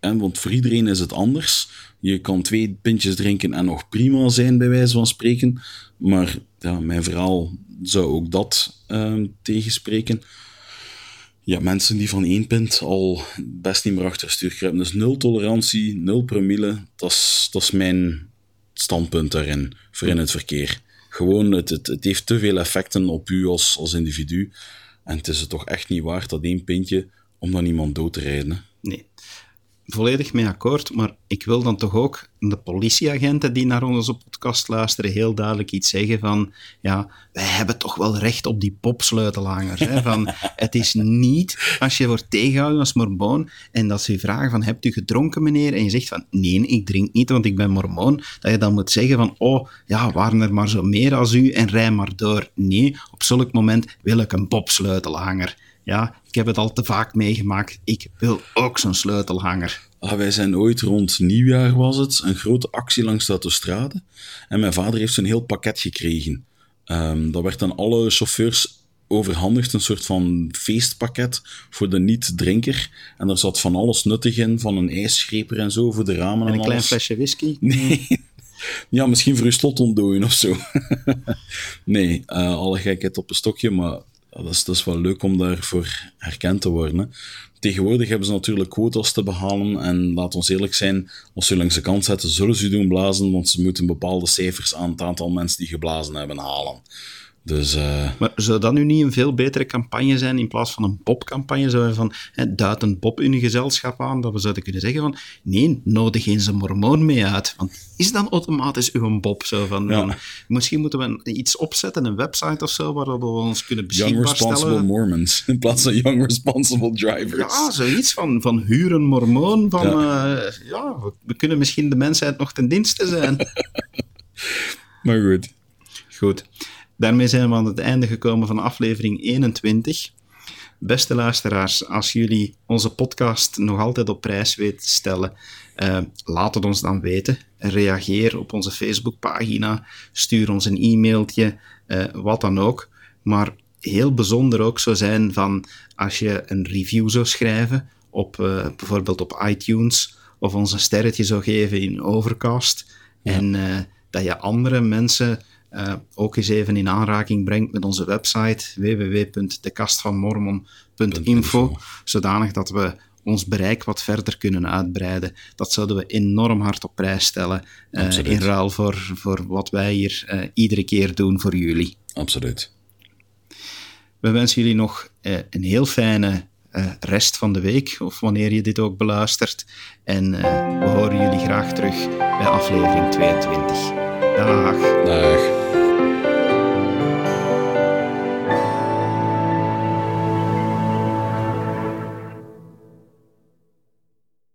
en, want voor iedereen is het anders. Je kan twee pintjes drinken en nog prima zijn, bij wijze van spreken. Maar ja, mijn verhaal zou ook dat ehm, tegenspreken. Ja, mensen die van één pint al best niet meer achter stuur kruipen. Dus nul tolerantie, nul promille, dat is mijn standpunt daarin, voor in het verkeer. Gewoon, het, het, het heeft te veel effecten op u als, als individu. En het is het toch echt niet waard, dat één pintje, om dan iemand dood te rijden.
Volledig mee akkoord, maar ik wil dan toch ook de politieagenten die naar onze podcast luisteren heel duidelijk iets zeggen van, ja, wij hebben toch wel recht op die popsleutelhangers. Hè? Van, het is niet als je wordt tegengehouden als mormoon en dat ze je vragen van, hebt u gedronken meneer? En je zegt van, nee, ik drink niet, want ik ben mormoon. Dat je dan moet zeggen van, oh, ja, waren er maar zo meer als u en rij maar door. Nee, op zulk moment wil ik een popsleutelhanger. Ja, ik heb het al te vaak meegemaakt. Ik wil ook zo'n sleutelhanger.
Ah, wij zijn ooit rond nieuwjaar, was het, een grote actie langs de autostrade. En mijn vader heeft zo'n heel pakket gekregen. Ehm, dat werd aan alle chauffeurs overhandigd, een soort van feestpakket voor de niet-drinker. En daar zat van alles nuttig in, van een ijsschreper en zo, voor de ramen en,
En een klein flesje whisky.
Nee. Ja, misschien voor uw slot ontdooien of zo. nee, eh, alle gekheid op een stokje, maar dat is, dat wel leuk om daarvoor herkend te worden. Tegenwoordig hebben ze natuurlijk quotas te behalen en laat ons eerlijk zijn, als ze langs de kant zetten, zullen ze doen blazen, want ze moeten bepaalde cijfers aan het aantal mensen die geblazen hebben halen. Dus eh,
Maar zou dat nu niet een veel betere campagne zijn in plaats van een popcampagne? Zo van, hè, duid een pop in een gezelschap aan, dat we zouden kunnen zeggen van, nee, nodig eens een mormoon mee uit. Want is dan automatisch uw pop zo van,
Ja.
van, misschien moeten we iets opzetten, een website of zo, waar we ons kunnen
Young
beschikbaar
Responsible
stellen.
Mormons in plaats van Young Responsible Drivers.
Ja, zoiets van, van huur een mormoon, van, ja. ja, we, we kunnen misschien de mensheid nog ten dienste zijn.
Maar goed.
Goed. Daarmee zijn we aan het einde gekomen van aflevering 21. Beste luisteraars, als jullie onze podcast nog altijd op prijs weten te stellen, eh, laat het ons dan weten. Reageer op onze Facebookpagina, stuur ons een e-mailtje, eh, wat dan ook. Maar heel bijzonder ook zou zijn van als je een review zou schrijven op eh, bijvoorbeeld op iTunes of ons een sterretje zou geven in Overcast en dat je andere mensen eh, ook eens even in aanraking brengt met onze website www.dekastvanmormon.info, zodanig dat we ons bereik wat verder kunnen uitbreiden. Dat zouden we enorm hard op prijs stellen eh, in ruil voor, voor wat wij hier eh, iedere keer doen voor jullie.
Absoluut.
We wensen jullie nog een heel fijne rest van de week, of wanneer je dit ook beluistert. En we horen jullie graag terug bij aflevering 22. Dag.
Dag.